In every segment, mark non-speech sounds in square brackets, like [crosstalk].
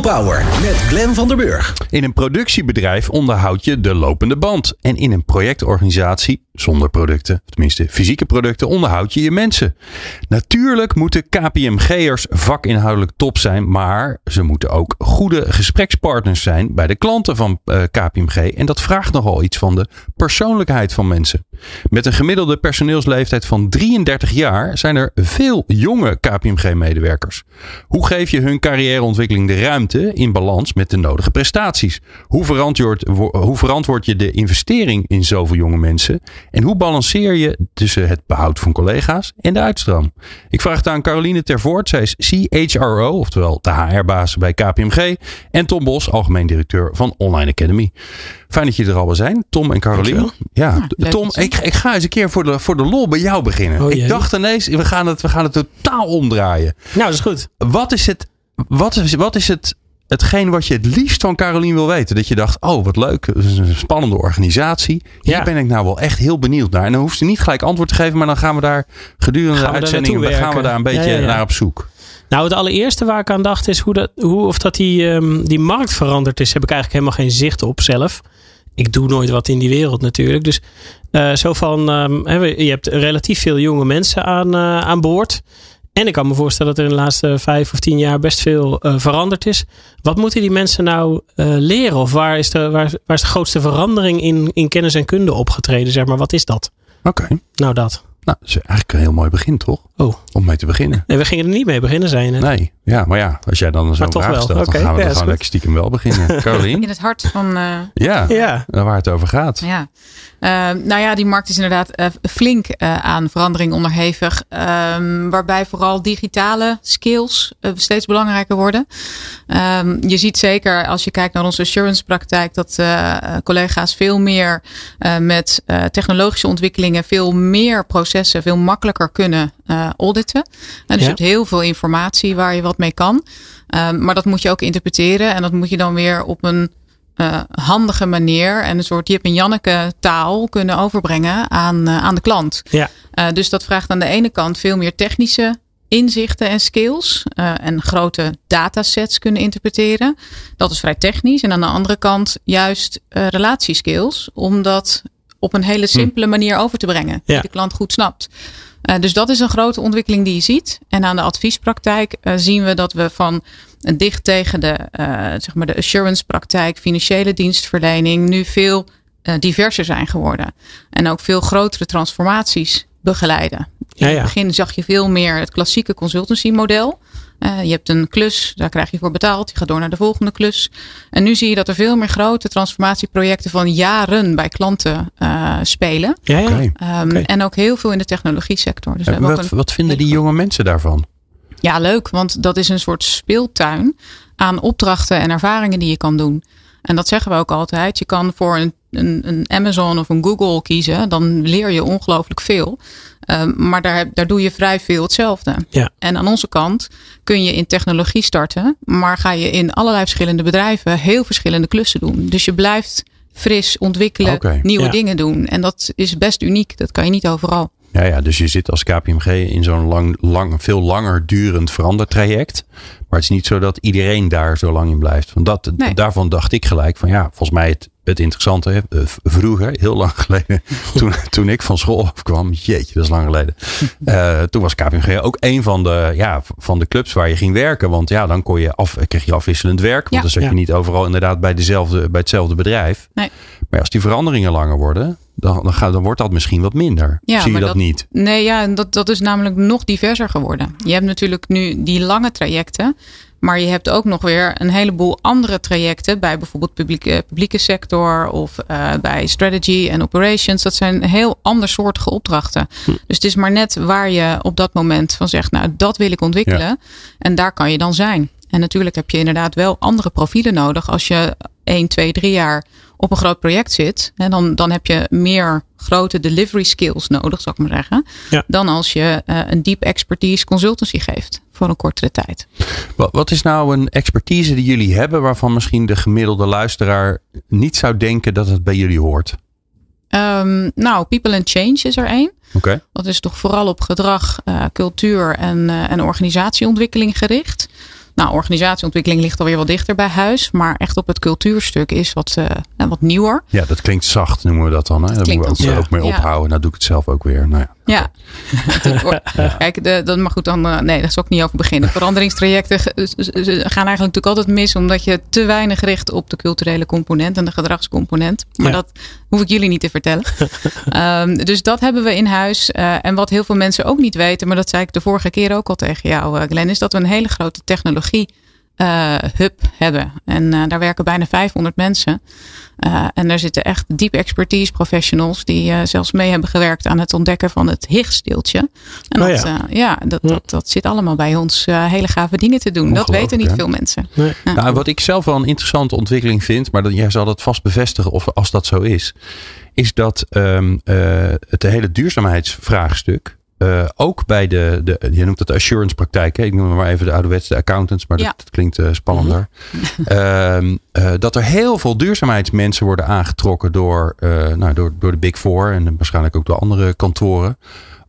Power met Glenn van der Burg. In een productiebedrijf onderhoud je de lopende band. En in een projectorganisatie zonder producten, tenminste fysieke producten, onderhoud je je mensen. Natuurlijk moeten KPMG'ers vakinhoudelijk top zijn, maar ze moeten ook goede gesprekspartners zijn bij de klanten van uh, KPMG. En dat vraagt nogal iets van de persoonlijkheid van mensen. Met een gemiddelde personeelsleeftijd van 33 jaar zijn er veel jonge KPMG-medewerkers. Hoe geef je hun carrièreontwikkeling de ruimte in balans met de nodige prestaties? Hoe verantwoord, hoe verantwoord je de investering in zoveel jonge mensen? En hoe balanceer je tussen het behoud van collega's en de uitstroom? Ik vraag het aan Caroline Tervoort. Zij is CHRO, oftewel de HR-baas bij KPMG. En Tom Bos, algemeen directeur van Online Academy. Fijn dat jullie er allemaal zijn. Tom en Caroline. Ja, Tom, ik, ik, ga eens een keer voor de, voor de lol bij jou beginnen. Oh, ik dacht ineens, we gaan, het, we gaan het totaal omdraaien. Nou, dat is goed. Wat is het, wat is, wat is het hetgeen wat je het liefst van Caroline wil weten. Dat je dacht, oh wat leuk, het is een spannende organisatie. Hier ja. ben ik nou wel echt heel benieuwd naar. En dan hoeft ze niet gelijk antwoord te geven, maar dan gaan we daar gedurende de uitzendingen gaan we daar een beetje ja, naar op zoek. Nou, het allereerste waar ik aan dacht is hoe, dat, hoe of dat die, um, die markt veranderd is, heb ik eigenlijk helemaal geen zicht op zelf. Ik doe nooit wat in die wereld natuurlijk. Dus uh, zo van, um, je hebt relatief veel jonge mensen aan, uh, aan boord. En ik kan me voorstellen dat er in de laatste vijf of tien jaar best veel uh, veranderd is. Wat moeten die mensen nou leren? Of waar is, de, waar, waar is de grootste verandering in, in kennis en kunde opgetreden? Zeg maar, wat is dat? Oké. Okay. Nou, dat. Nou, dat is eigenlijk een heel mooi begin, toch? Oh. Om mee te beginnen. Nee, we gingen er niet mee beginnen, zijn. Nee, ja, maar ja, als jij dan zo'n vraag stelt, okay. dan gaan we ja, er gewoon lekker stiekem wel beginnen. [laughs] Caroline? In het hart van... Uh... Ja, ja, waar het over gaat. Ja. Uh, nou ja, die markt is inderdaad uh, flink aan verandering onderhevig. Ehm, waarbij vooral digitale skills steeds belangrijker worden. Um, je ziet zeker als je kijkt naar onze assurance praktijk... dat collega's veel meer met technologische ontwikkelingen... veel meer processen, veel makkelijker kunnen auditen. En dus ja. je hebt heel veel informatie waar je wat mee kan. Um, maar dat moet je ook interpreteren. En dat moet je dan weer op een uh, handige manier en een soort Jip en Janneke taal kunnen overbrengen aan, uh, aan de klant. Ja. Uh, dus dat vraagt aan de ene kant veel meer technische inzichten en skills en grote datasets kunnen interpreteren. Dat is vrij technisch. En aan de andere kant juist relatieskills, om dat op een hele hm. simpele manier over te brengen. Die de klant goed snapt. Uh, dus dat is een grote ontwikkeling die je ziet. En aan de adviespraktijk uh, zien we dat we van dicht tegen de, uh, zeg maar de assurance praktijk, financiële dienstverlening, nu veel diverser zijn geworden. En ook veel grotere transformaties begeleiden. In ja, het begin zag je veel meer het klassieke consultancy model. Uh, je hebt een klus, daar krijg je voor betaald. Je gaat door naar de volgende klus. En nu zie je dat er veel meer grote transformatieprojecten van jaren bij klanten uh, spelen. Ja, ja. Okay. Um, okay. En ook heel veel in de technologie sector. Dus wat, een, wat vinden die jonge mensen daarvan? Ja, leuk, want dat is een soort speeltuin aan opdrachten en ervaringen die je kan doen. En dat zeggen we ook altijd. Je kan voor een, een, een Amazon of een Google kiezen. Dan leer je ongelooflijk veel. Um, maar daar, daar doe je vrij veel hetzelfde. Ja. En aan onze kant kun je in technologie starten. Maar ga je in allerlei verschillende bedrijven heel verschillende klussen doen. Dus je blijft fris ontwikkelen, okay. nieuwe ja. dingen doen. En dat is best uniek. Dat kan je niet overal. Ja, ja, dus je zit als KPMG in zo'n lang, lang, veel langer durend verandertraject. Maar het is niet zo dat iedereen daar zo lang in blijft. Want dat, nee. daarvan dacht ik gelijk van ja, volgens mij het, het interessante. Vroeger, heel lang [laughs] geleden, toen, toen ik van school afkwam. Jeetje, dat is lang geleden. Uh, [laughs] toen was KPMG ook een van de, ja, van de clubs waar je ging werken. Want ja, dan kon je af, kreeg je afwisselend werk. Want ja. dan zat je ja. niet overal inderdaad bij, dezelfde, bij hetzelfde bedrijf. Nee. Maar als die veranderingen langer worden, dan, dan, gaat, dan wordt dat misschien wat minder. Ja, Zie je dat, dat, niet? Nee, ja, dat, dat is namelijk nog diverser geworden. Je hebt natuurlijk nu die lange trajecten. Maar je hebt ook nog weer een heleboel andere trajecten bij bijvoorbeeld publieke, publieke sector of uh, bij strategy en operations. Dat zijn heel andersoortige opdrachten. Hm. Dus het is maar net waar je op dat moment van zegt, nou dat wil ik ontwikkelen. Ja. En daar kan je dan zijn. En natuurlijk heb je inderdaad wel andere profielen nodig als je 1, 2, 3 jaar op een groot project zit. En dan, dan heb je meer grote delivery skills nodig, zou ik maar zeggen. Ja. Dan als je uh, een deep expertise consultancy geeft voor een kortere tijd. Wat, wat is nou een expertise die jullie hebben waarvan misschien de gemiddelde luisteraar niet zou denken dat het bij jullie hoort? Um, nou, people and change is er één. Okay. Dat is toch vooral op gedrag, uh, cultuur en, uh, en organisatieontwikkeling gericht. Nou, organisatieontwikkeling ligt alweer wat dichter bij huis. Maar echt op het cultuurstuk is wat, uh, wat nieuwer. Ja, dat klinkt zacht noemen we dat dan. Hè? Daar moeten we ook, ja. ook mee ophouden. Nou doe ik het zelf ook weer. Nou ja. Ja. [laughs] Kijk, de, dat mag goed dan. Uh, nee, daar zal ik niet over beginnen. [laughs] Veranderingstrajecten gaan eigenlijk natuurlijk altijd mis. Omdat je te weinig richt op de culturele component en de gedragscomponent. Maar ja. dat hoef ik jullie niet te vertellen. um, [laughs] dus dat hebben we in huis. Uh, en wat heel veel mensen ook niet weten. Maar dat zei ik de vorige keer ook al tegen jou, Glenn. Is dat we een hele grote technologie uh, hub hebben. En uh, daar werken bijna 500 mensen. Uh, en daar zitten echt deep expertise professionals die zelfs mee hebben gewerkt aan het ontdekken van het Higgs-deeltje. En Oh dat, ja. ja, dat, dat, dat zit allemaal bij ons hele gave dingen te doen. Dat weten niet hè? veel mensen. Nee. Ja. Nou, wat ik zelf wel een interessante ontwikkeling vind, maar dat, jij zal dat vast bevestigen of als dat zo is, is dat um, het hele duurzaamheidsvraagstuk uh, ook bij de, de, je noemt het de assurance praktijk. Hè? Ik noem maar even de ouderwetse accountants, maar Ja. dat, dat klinkt uh, spannender. [laughs] Ehm, uh, dat er heel veel duurzaamheidsmensen worden aangetrokken door, uh, nou, door, door de Big Four en waarschijnlijk ook door andere kantoren.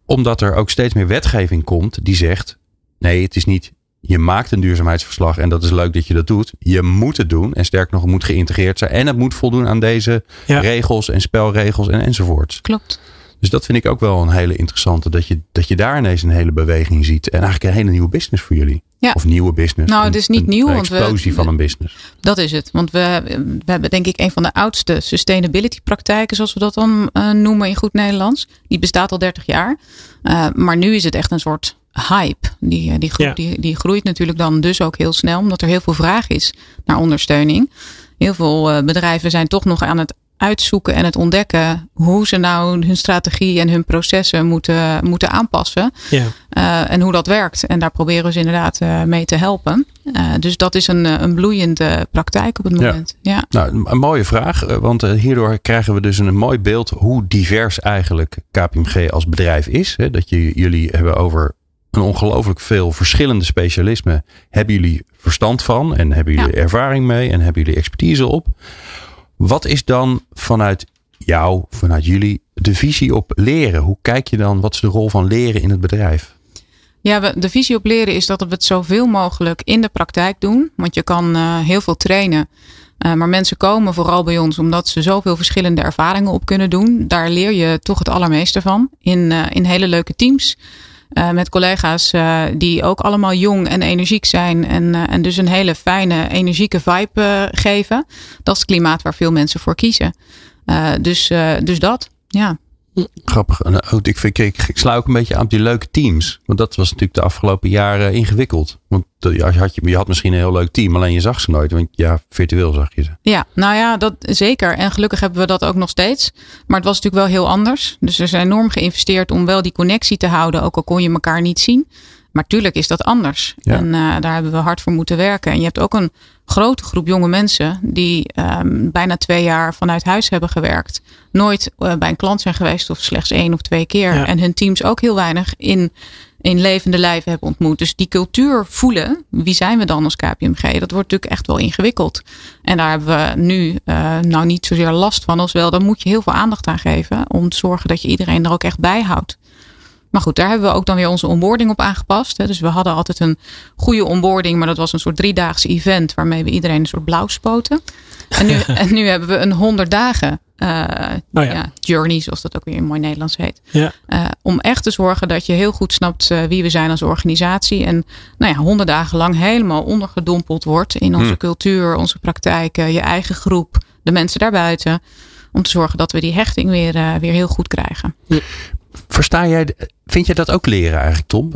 Omdat er ook steeds meer wetgeving komt die zegt: nee, het is niet. Je maakt een duurzaamheidsverslag en dat is leuk dat je dat doet. Je moet het doen en sterk nog, het moet geïntegreerd zijn. En het moet voldoen aan deze Ja. regels en spelregels en enzovoorts. Klopt. Dus dat vind ik ook wel een hele interessante. Dat je, dat je daar ineens een hele beweging ziet. En eigenlijk een hele nieuwe business voor jullie. Ja. Of nieuwe business. Nou, Een- het is niet een nieuw, want we- explosie van een business. Dat is het. Want we, we hebben denk ik een van de oudste sustainability praktijken, zoals we dat dan uh, noemen in goed Nederlands. Die bestaat al 30 jaar. Uh, maar nu is het echt een soort hype. Die, die, groeit, Ja. die, die groeit natuurlijk dan dus ook heel snel, omdat er heel veel vraag is naar ondersteuning. Heel veel bedrijven zijn toch nog aan het uitzoeken en het ontdekken hoe ze nou hun strategie en hun processen moeten, moeten aanpassen. Ja. Uh, en hoe dat werkt. En daar proberen we ze inderdaad uh, mee te helpen. Uh, dus dat is een, een bloeiende praktijk op het moment. Ja. Nou, een mooie vraag. eh, Want eh, hierdoor krijgen we dus een mooi beeld hoe divers eigenlijk KPMG als bedrijf is. Hè. Dat je, jullie hebben over een ongelooflijk veel verschillende specialismen. Hebben jullie verstand van en hebben jullie ervaring mee en hebben jullie expertise op. Wat is dan vanuit jou, vanuit jullie, de visie op leren? Hoe kijk je dan, wat is de rol van leren in het bedrijf? Ja, de visie op leren is dat we het zoveel mogelijk in de praktijk doen. Want je kan uh, heel veel trainen. Uh, maar mensen komen vooral bij ons omdat ze zoveel verschillende ervaringen op kunnen doen. Daar leer je toch het allermeeste van. In, uh, in hele leuke teams. Uh, met collega's uh, die ook allemaal jong en energiek zijn. En, uh, en dus een hele fijne, energieke vibe geven. Dat is het klimaat waar veel mensen voor kiezen. Dus, dus dat, ja. Grappig. Uh, ik, vind, ik, ik sla ook een beetje aan op die leuke teams. Want dat was natuurlijk de afgelopen jaren ingewikkeld. Want uh, je, had, je had misschien een heel leuk team, alleen je zag ze nooit. Want ja, virtueel zag je ze. Ja, nou ja, dat zeker. En gelukkig hebben we dat ook nog steeds. Maar het was natuurlijk wel heel anders. Dus er is enorm geïnvesteerd om wel die connectie te houden. Ook al kon je elkaar niet zien. Maar tuurlijk is dat anders. Ja. En uh, daar hebben we hard voor moeten werken. En je hebt ook een grote groep jonge mensen die um, bijna twee jaar vanuit huis hebben gewerkt. Nooit uh, bij een klant zijn geweest of slechts één of twee keer. Ja. En hun teams ook heel weinig in, in levende lijven hebben ontmoet. Dus die cultuur voelen, wie zijn we dan als KPMG? Dat wordt natuurlijk echt wel ingewikkeld. En daar hebben we nu uh, nou niet zozeer last van als wel. Dan moet je heel veel aandacht aan geven om te zorgen dat je iedereen er ook echt bij houdt. Maar goed, daar hebben we ook dan weer onze onboarding op aangepast. Hè. Dus we hadden altijd een goede onboarding, maar dat was een soort driedaagse event waarmee we iedereen een soort blauw spoten. En nu, [laughs] en nu hebben we een 100 dagen uh, Oh ja. ja, journey, zoals dat ook weer in mooi Nederlands heet. Ja. Uh, om echt te zorgen dat je heel goed snapt uh, wie we zijn als organisatie. En nou ja, 100 dagen lang helemaal ondergedompeld wordt in onze Hmm. cultuur, onze praktijken, je eigen groep, de mensen daarbuiten. Om te zorgen dat we die hechting weer, weer heel goed krijgen. Versta jij, vind jij dat ook leren eigenlijk, Tom?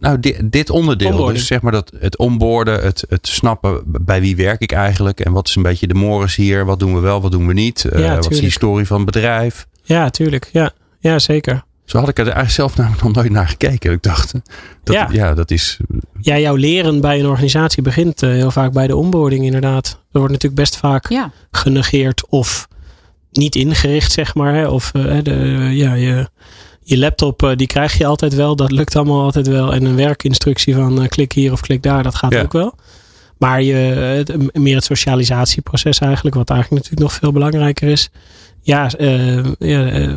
Nou, dit, dit onderdeel, Onboarding. dus zeg maar dat het onboorden, het, het snappen bij wie werk ik eigenlijk en wat is een beetje de mores hier, wat doen we wel, wat doen we niet, Ja, uh, wat is de historie van het bedrijf? Ja, tuurlijk. Ja, ja zeker. Zo had ik er eigenlijk zelf namelijk nog nooit naar gekeken. Ik dacht, dat, ja. Ja. dat is. Ja, jouw leren bij een organisatie begint eh, heel vaak bij de onboarding inderdaad. Er wordt natuurlijk best vaak Ja, genegeerd of niet ingericht, zeg maar. Hè? Of eh, de, ja, je, je laptop, eh, die krijg je altijd wel. Dat lukt allemaal altijd wel. En een werkinstructie van eh, klik hier of klik daar, dat gaat Ja. ook wel. Maar je, het, meer het socialisatieproces eigenlijk, wat eigenlijk natuurlijk nog veel belangrijker is. Ja, eh, ja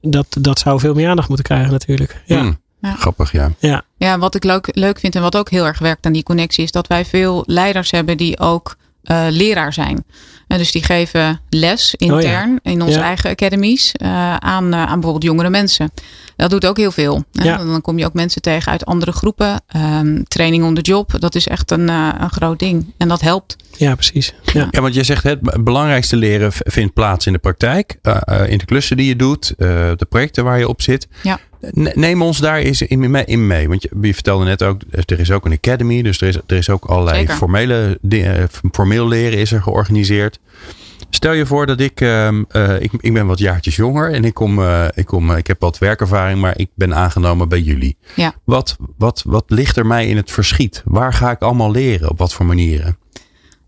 dat, dat zou veel meer aandacht moeten krijgen natuurlijk. Ja, Hmm, Ja. Grappig, ja. ja. Ja, wat ik leuk, leuk vind en wat ook heel erg werkt aan die connectie, is dat wij veel leiders hebben die ook eh, leraar zijn. En dus die geven les intern in onze Ja. eigen academies eh, aan, aan bijvoorbeeld jongere mensen. Dat doet ook heel veel. hè. Ja. Dan kom je ook mensen tegen uit andere groepen. Ehm, training on the job, dat is echt een, eh, een groot ding. En dat helpt. ja precies. Ja. Ja, want je zegt het belangrijkste leren vindt plaats in de praktijk. eh, eh, in de klussen die je doet, eh, de projecten waar je op zit. Ja. Ne- Neem ons daar eens in mee. In mee. Want je, je vertelde net ook, er is ook een academy. Dus er is, er is ook allerlei Zeker. formele dingen. Formeel leren is er georganiseerd. Stel je voor dat ik, ehm, eh, ik, ik ben wat jaartjes jonger en ik, kom, eh, ik, kom, ik heb wat werkervaring, maar ik ben aangenomen bij jullie. Ja. Wat, wat, wat ligt er mij in het verschiet? Waar ga ik allemaal leren? Op wat voor manieren?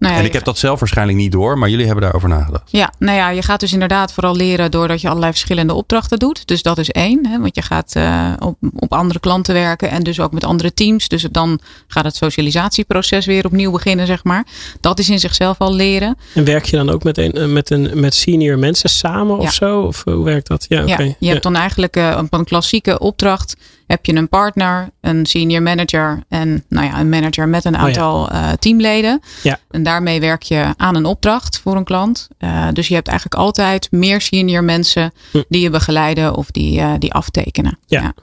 Nou ja, En ik heb dat zelf waarschijnlijk niet door, maar jullie hebben daarover nagedacht. Ja, nou ja, je gaat dus inderdaad vooral leren doordat je allerlei verschillende opdrachten doet. Dus dat is één, hè, want je gaat eh, op, op andere klanten werken en dus ook met andere teams. Dus dan gaat het socialisatieproces weer opnieuw beginnen, zeg maar. Dat is in zichzelf al leren. En werk je dan ook met, een, eh, met, een, met senior mensen samen of Ja. zo? Of eh, hoe werkt dat? Ja, oké. Ja, je hebt dan eigenlijk op een klassieke opdracht heb je een partner, een senior manager en nou ja, een manager met een Oh ja. aantal eh, teamleden. Ja. En daarmee werk je aan een opdracht voor een klant. Eh, dus je hebt eigenlijk altijd meer senior mensen Hm. die je begeleiden of die, eh, die aftekenen. Ja.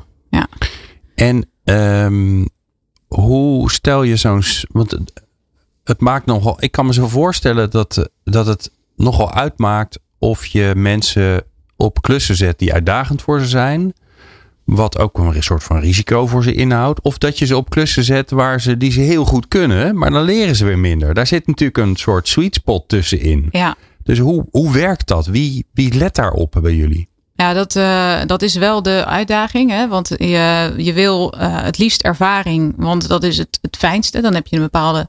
En ehm, hoe stel je zo'n. Want het, maakt nogal. Ik kan me zo voorstellen dat, dat het nogal uitmaakt of je mensen op klussen zet die uitdagend voor ze zijn. Wat ook een soort van risico voor ze inhoudt. Of dat je ze op klussen zet waar ze, die ze heel goed kunnen, maar dan leren ze weer minder. Daar zit natuurlijk een soort sweet spot tussenin. Ja. Dus hoe, hoe werkt dat? Wie, wie let daarop bij jullie? Ja, dat, eh, dat is wel de uitdaging. Hè? Want je, je wil eh, het liefst ervaring, want dat is het, het fijnste. Dan heb je een, bepaalde,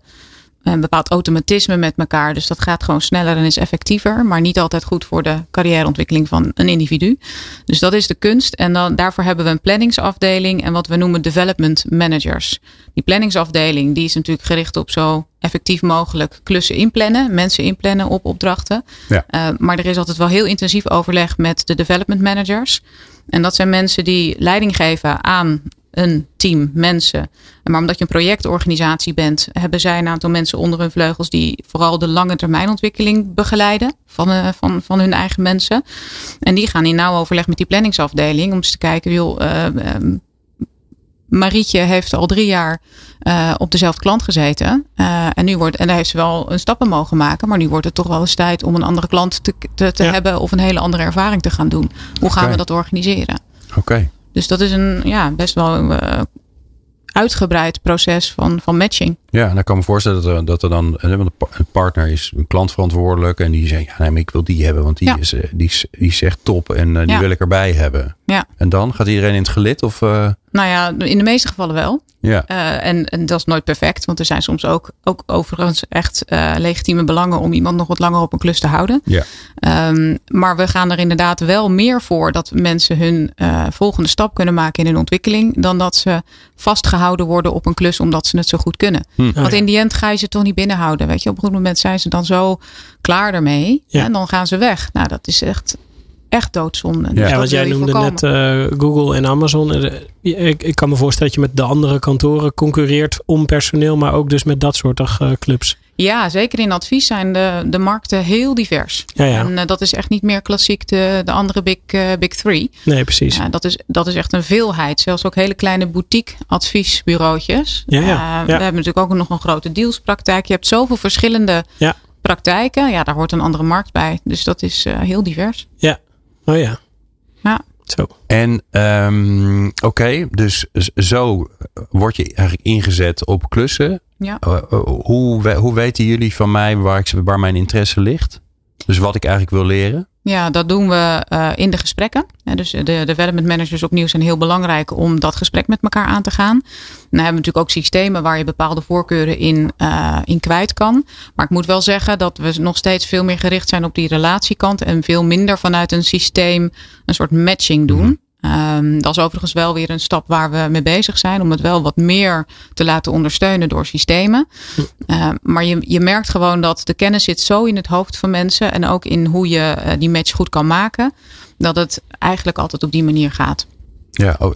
een bepaald automatisme met elkaar. Dus dat gaat gewoon sneller en is effectiever. Maar niet altijd goed voor de carrièreontwikkeling van een individu. Dus dat is de kunst. En dan, daarvoor hebben we een planningsafdeling en wat we noemen development managers. Die planningsafdeling die is natuurlijk gericht op zo effectief mogelijk klussen inplannen. Mensen inplannen op opdrachten. Ja. Uh, maar er is altijd wel heel intensief overleg met de development managers. En dat zijn mensen die leiding geven aan een team mensen. Maar omdat je een projectorganisatie bent, hebben zij een aantal mensen onder hun vleugels die vooral de lange termijn ontwikkeling begeleiden van, uh, van, van hun eigen mensen. En die gaan in nauw overleg met die planningsafdeling om eens te kijken, joh, uh, um, Marietje heeft al drie jaar uh, op dezelfde klant gezeten. Uh, en nu wordt, en daar heeft ze wel een stappen mogen maken. Maar nu wordt het toch wel eens tijd om een andere klant te, te, te ja. hebben of een hele andere ervaring te gaan doen. Hoe gaan okay. we dat organiseren? Oké. Okay. Dus dat is een ja, best wel uh, uitgebreid proces van, van matching. Ja, en dan kan ik me voorstellen dat er, dat er dan een partner is, een klant verantwoordelijk. En die zegt, ja, nee, maar ik wil die hebben, want die, ja. is, die, is, die is echt top en die ja. wil ik erbij hebben. Ja. En dan gaat iedereen in het gelid? Of, uh... Nou ja, in de meeste gevallen wel. Ja. Uh, en, en dat is nooit perfect, want er zijn soms ook, ook overigens echt uh, legitieme belangen om iemand nog wat langer op een klus te houden. Ja. Um, maar we gaan er inderdaad wel meer voor dat mensen hun uh, volgende stap kunnen maken in hun ontwikkeling, dan dat ze vastgehouden worden op een klus omdat ze het zo goed kunnen. Hm. Want in die end ga je ze toch niet binnenhouden. Weet je, op een goed moment zijn ze dan zo klaar ermee ja. en dan gaan ze weg. Nou, dat is echt echt doodzonde. Ja, dus ja want jij noemde voorkomen. net uh, Google en Amazon. Ik, ik, kan me voorstellen dat je met de andere kantoren concurreert om personeel, maar ook dus met dat soort uh, clubs. Ja, zeker in advies zijn de, de markten heel divers. Ja, ja. En uh, dat is echt niet meer klassiek de, de andere big, big three. Nee, precies. dat, is, dat is echt een veelheid. Zelfs ook hele kleine boutique adviesbureautjes. Ja, ja. We hebben natuurlijk ook nog een grote dealspraktijk. Je hebt zoveel verschillende ja. praktijken. Ja, daar hoort een andere markt bij. Dus dat is heel divers. Ja. Oh ja. Ja. Zo. En um, oké, okay, dus zo word je eigenlijk ingezet op klussen. Ja. Uh, uh, hoe, hoe weten jullie van mij waar, ik, waar mijn interesse ligt? Dus wat ik eigenlijk wil leren? Ja, dat doen we uh, in de gesprekken. dus de development managers opnieuw zijn heel belangrijk om dat gesprek met elkaar aan te gaan. Dan hebben we natuurlijk ook systemen waar je bepaalde voorkeuren in, uh, in kwijt kan. Maar ik moet wel zeggen dat we nog steeds veel meer gericht zijn op die relatiekant en veel minder vanuit een systeem een soort matching doen. Um, dat is overigens wel weer een stap waar we mee bezig zijn. Om het wel wat meer te laten ondersteunen door systemen. Uh, maar je, je merkt gewoon dat de kennis zit zo in het hoofd van mensen. En ook in hoe je uh, die match goed kan maken. Dat het eigenlijk altijd op die manier gaat. Ja, oh,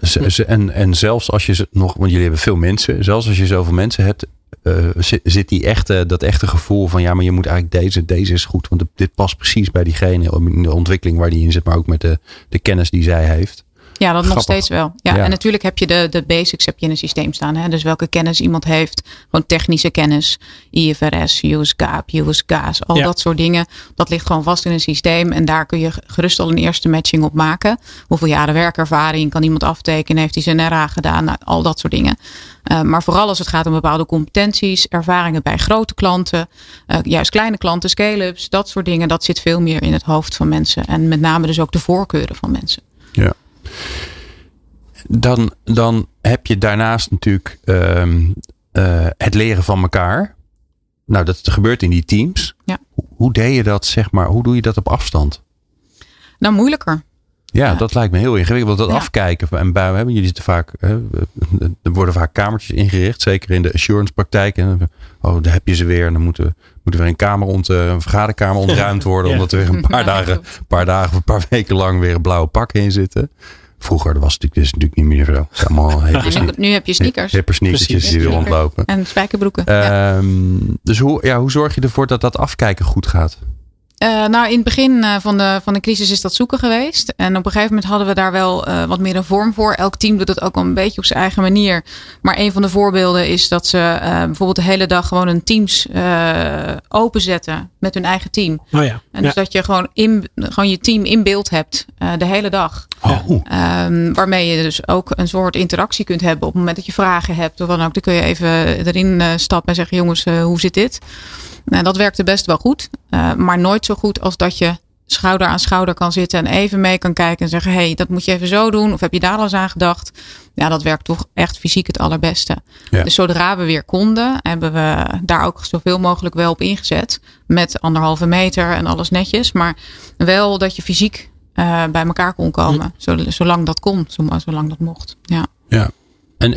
en, en zelfs als je nog, want jullie hebben veel mensen. Zelfs als je zoveel mensen hebt, uh, zit die echte, dat echte gevoel van ja, maar je moet eigenlijk deze, deze is goed. Want dit past precies bij diegene in de ontwikkeling waar die in zit, maar ook met de, de kennis die zij heeft. Ja, dat nog steeds wel. Ja, En natuurlijk heb je de, de basics heb je in een systeem staan. Hè? Dus welke kennis iemand heeft. Gewoon technische kennis. IFRS, US GAAP, US GAS. Al dat soort dingen. Dat ligt gewoon vast in een systeem. En daar kun je gerust al een eerste matching op maken. Hoeveel jaren werkervaring kan iemand aftekenen? Heeft hij zijn NRA gedaan? Nou, al dat soort dingen. Uh, maar vooral als het gaat om bepaalde competenties, ervaringen bij grote klanten, uh, juist kleine klanten, scale-ups, dat soort dingen, dat zit veel meer in het hoofd van mensen. En met name dus ook de voorkeuren van mensen. Ja. Dan, dan heb je daarnaast natuurlijk um, uh, het leren van elkaar. Nou, dat gebeurt in die teams. Ja. Hoe, hoe deed je dat, zeg maar, hoe doe je dat op afstand? Nou, moeilijker. Ja, dat lijkt me heel ingewikkeld. Dat afkijken. En bij hebben jullie zitten vaak, hè, er worden vaak kamertjes ingericht. Zeker in de assurance praktijk. En, oh, daar heb je ze weer. En dan moeten, moeten weer een kamer ont, een vergaderkamer [laughs] ontruimd worden. Omdat er een paar [laughs] dagen, een paar dagen of een paar weken lang weer een blauwe pak in zitten. Vroeger was het natuurlijk, dus natuurlijk niet meer zo. Allemaal [laughs] nu, nu heb je sneakers. Hipper sneakertjes die er rondlopen. En spijkerbroeken. Um, ja. Dus hoe, ja, hoe zorg je ervoor dat dat afkijken goed gaat? Uh, nou, in het begin uh, van, de, van de crisis is dat zoeken geweest. En op een gegeven moment hadden we daar wel uh, wat meer een vorm voor. Elk team doet het ook wel een beetje op zijn eigen manier. Maar een van de voorbeelden is dat ze bijvoorbeeld de hele dag gewoon een Teams openzetten met hun eigen team. Oh ja. En dus ja. dat je gewoon, in, gewoon je team in beeld hebt de hele dag. Oh. Um, waarmee je dus ook een soort interactie kunt hebben op het moment dat je vragen hebt. Of dan ook, dan kun je even erin stappen en zeggen: jongens, hoe zit dit? Nou, dat werkte best wel goed. Uh, maar nooit zo goed als dat je schouder aan schouder kan zitten en even mee kan kijken en zeggen: hey, dat moet je even zo doen. Of heb je daar al eens aan gedacht? Ja, dat werkt toch echt fysiek het allerbeste. Ja. Dus zodra we weer konden, hebben we daar ook zoveel mogelijk wel op ingezet. Met anderhalve meter en alles netjes. Maar wel dat je fysiek uh, bij elkaar kon komen. Zolang dat kon, zolang dat mocht. Ja. Ja. En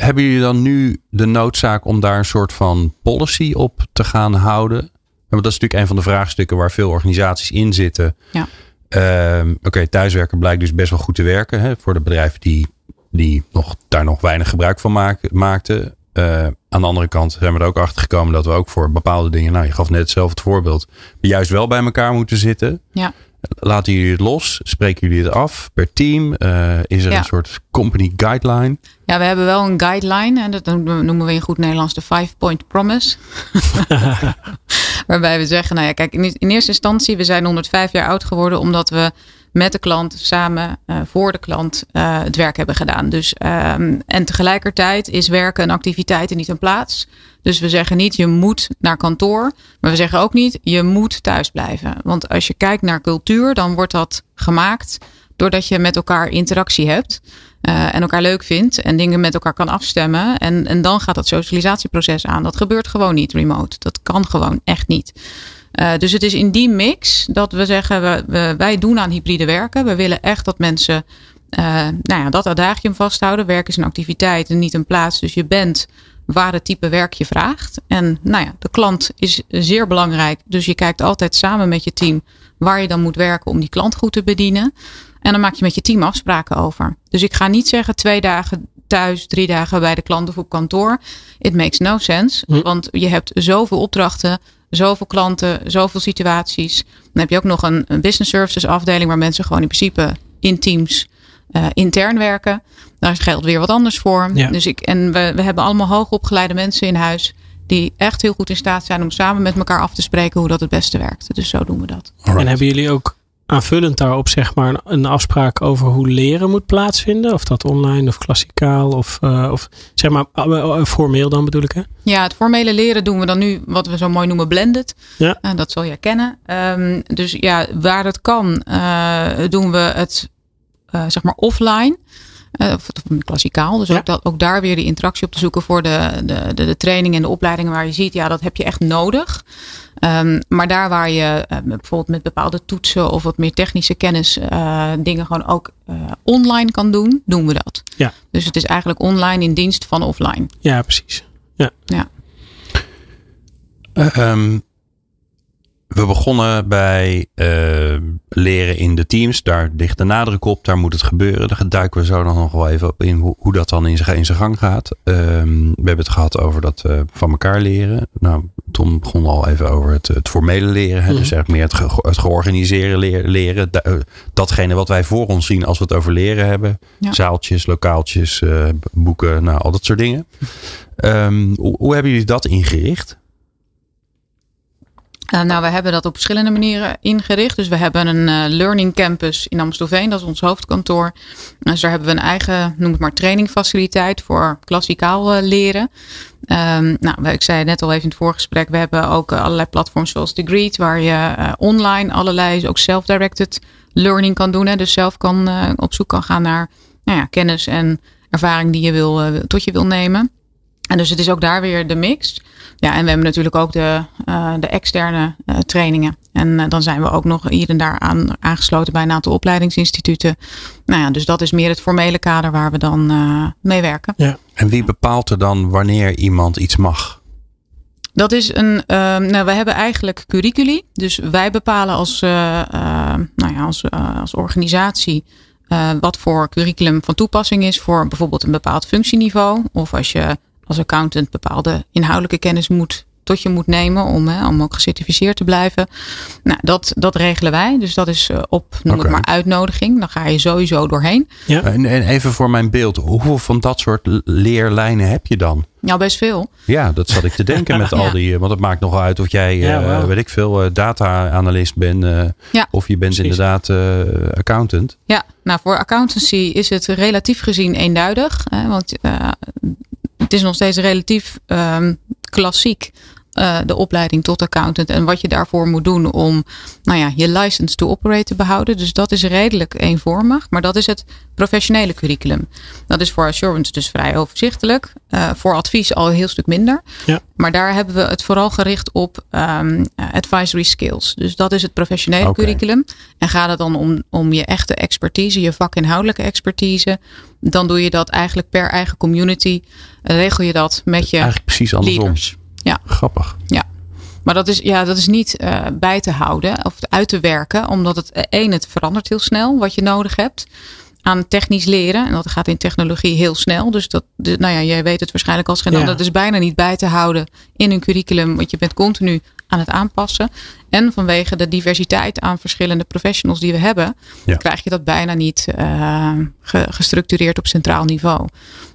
hebben jullie dan nu de noodzaak om daar een soort van policy op te gaan houden? Want dat is natuurlijk een van de vraagstukken waar veel organisaties in zitten. Ja. Uh, Oké, okay, thuiswerken blijkt dus best wel goed te werken hè, voor de bedrijven die, die nog, daar nog weinig gebruik van maak, maakten. Uh, aan de andere kant zijn we er ook achter gekomen dat we ook voor bepaalde dingen, nou je gaf net zelf het voorbeeld, juist wel bij elkaar moeten zitten. Ja. Laten jullie het los? Spreken jullie het af per team? Uh, is er Ja. een soort company guideline? Ja, we hebben wel een guideline. En dat noemen we in goed Nederlands de Five Point Promise. [laughs] Waarbij we zeggen, nou ja, kijk, in, in eerste instantie, we zijn 105 jaar oud geworden omdat we met de klant samen uh, voor de klant uh, het werk hebben gedaan. Dus, um, en tegelijkertijd is werken een activiteit en niet een plaats. Dus we zeggen niet je moet naar kantoor, maar we zeggen ook niet je moet thuis blijven. Want als je kijkt naar cultuur, dan wordt dat gemaakt doordat je met elkaar interactie hebt. Uh, en elkaar leuk vindt en dingen met elkaar kan afstemmen. En, en dan gaat dat socialisatieproces aan. Dat gebeurt gewoon niet remote. Dat kan gewoon echt niet. Uh, dus het is in die mix dat we zeggen, we, we, wij doen aan hybride werken. We willen echt dat mensen uh, nou ja, dat adagium vasthouden. Werk is een activiteit en niet een plaats. Dus je bent waar het type werk je vraagt. En nou ja, de klant is zeer belangrijk. Dus je kijkt altijd samen met je team waar je dan moet werken om die klant goed te bedienen. En dan maak je met je team afspraken over. Dus ik ga niet zeggen twee dagen thuis, drie dagen bij de klant of op kantoor. It makes no sense. Hm. Want je hebt zoveel opdrachten, zoveel klanten, zoveel situaties. Dan heb je ook nog een, een business services afdeling waar mensen gewoon in principe in teams uh, intern werken. Daar geldt weer wat anders voor. Ja. Dus ik, en we, we hebben allemaal hoogopgeleide mensen in huis die echt heel goed in staat zijn om samen met elkaar af te spreken hoe dat het beste werkt. Dus zo doen we dat. Alright. En hebben jullie ook aanvullend daarop zeg maar een afspraak over hoe leren moet plaatsvinden. Of dat online of klassikaal of, uh, of zeg maar uh, formeel dan bedoel ik hè? Ja, het formele leren doen we dan nu wat we zo mooi noemen blended. Ja. Uh, dat zal je kennen. Um, dus ja, waar het kan doen we het zeg maar offline. Uh, of klassikaal. Dus Ja. ook, dat, ook daar weer die interactie op te zoeken voor de, de, de, de trainingen en de opleidingen waar je ziet, ja, dat heb je echt nodig. Um, maar daar waar je uh, bijvoorbeeld met bepaalde toetsen of wat meer technische kennis uh, dingen gewoon ook online kan doen, doen we dat. Ja. Dus het is eigenlijk online in dienst van offline. Ja, precies. Ja. ja. Um, we begonnen bij uh, leren in de teams. Daar ligt de nadruk op. Daar moet het gebeuren. Daar duiken we zo dan nog wel even op in hoe, hoe dat dan in zijn, in zijn gang gaat. Um, we hebben het gehad over dat uh, van elkaar leren. Nou, Tom begon al even over het, het formele leren. Hè? Mm. Dus eigenlijk meer het, ge, het georganiseerde leren. leren. Datgene wat wij voor ons zien als we het over leren hebben. Ja. Zaaltjes, lokaaltjes, uh, boeken, nou, al dat soort dingen. Um, hoe, hoe hebben jullie dat ingericht? Uh, nou, we hebben dat op verschillende manieren ingericht. Dus we hebben een uh, learning campus in Amstelveen, dat is ons hoofdkantoor. Dus daar hebben we een eigen, noem het maar, trainingfaciliteit voor klassikaal uh, leren. Um, nou, ik zei net al even in het voorgesprek, we hebben ook allerlei platforms zoals Degreed, waar je online allerlei ook self-directed learning kan doen. Hè, dus zelf kan op zoek kan gaan naar nou ja, kennis en ervaring die je wil, tot je wil nemen. En dus het is ook daar weer de mix. Ja, en we hebben natuurlijk ook de, uh, de externe uh, trainingen. En uh, dan zijn we ook nog hier en daar aan, aangesloten bij een aantal opleidingsinstituten. Nou ja, dus dat is meer het formele kader waar we dan mee werken. Ja. En wie bepaalt er dan wanneer iemand iets mag? Dat is een. nou, we hebben eigenlijk curriculi. Dus wij bepalen als, nou ja, als, als organisatie. wat voor curriculum van toepassing is voor bijvoorbeeld een bepaald functieniveau. Of als je als accountant bepaalde inhoudelijke kennis moet tot je moet nemen om, hè, om ook gecertificeerd te blijven. Nou, dat, dat regelen wij. Dus dat is op, noem okay. het maar, uitnodiging. Dan ga je sowieso doorheen. Ja. En, en even voor mijn beeld, hoeveel van dat soort leerlijnen heb je dan? Nou, best veel. Ja, dat zat ik te denken met [laughs] ja. al die. Want het maakt nogal uit of jij, ja, uh, weet ik veel, uh, data-analyst bent. Uh, ja, of je bent precies. inderdaad accountant. Ja, nou voor accountancy is het relatief gezien eenduidig. Hè, want het is nog steeds relatief um, klassiek. Uh, de opleiding tot accountant en wat je daarvoor moet doen om nou ja, je license to operate te behouden. Dus dat is redelijk eenvormig, maar dat is het professionele curriculum. Dat is voor assurance dus vrij overzichtelijk. Uh, voor advies al een heel stuk minder. Ja. Maar daar hebben we het vooral gericht op um, advisory skills. Dus dat is het professionele curriculum. En gaat het dan om, om je echte expertise, je vakinhoudelijke expertise, dan doe je dat eigenlijk per eigen community. Regel je dat met je Eigenlijk precies andersom. leaders. Ja. Grappig. Ja. Maar dat is, ja, dat is niet uh, bij te houden of uit te werken, omdat het één, het verandert heel snel wat je nodig hebt aan technisch leren. En dat gaat in technologie heel snel. Dus dat, nou ja, jij weet het waarschijnlijk als geen Ja. ander. Dat is bijna niet bij te houden in een curriculum, want je bent continu aan het aanpassen. En vanwege de diversiteit aan verschillende professionals die we hebben, Ja. krijg je dat bijna niet uh, ge, gestructureerd op centraal niveau.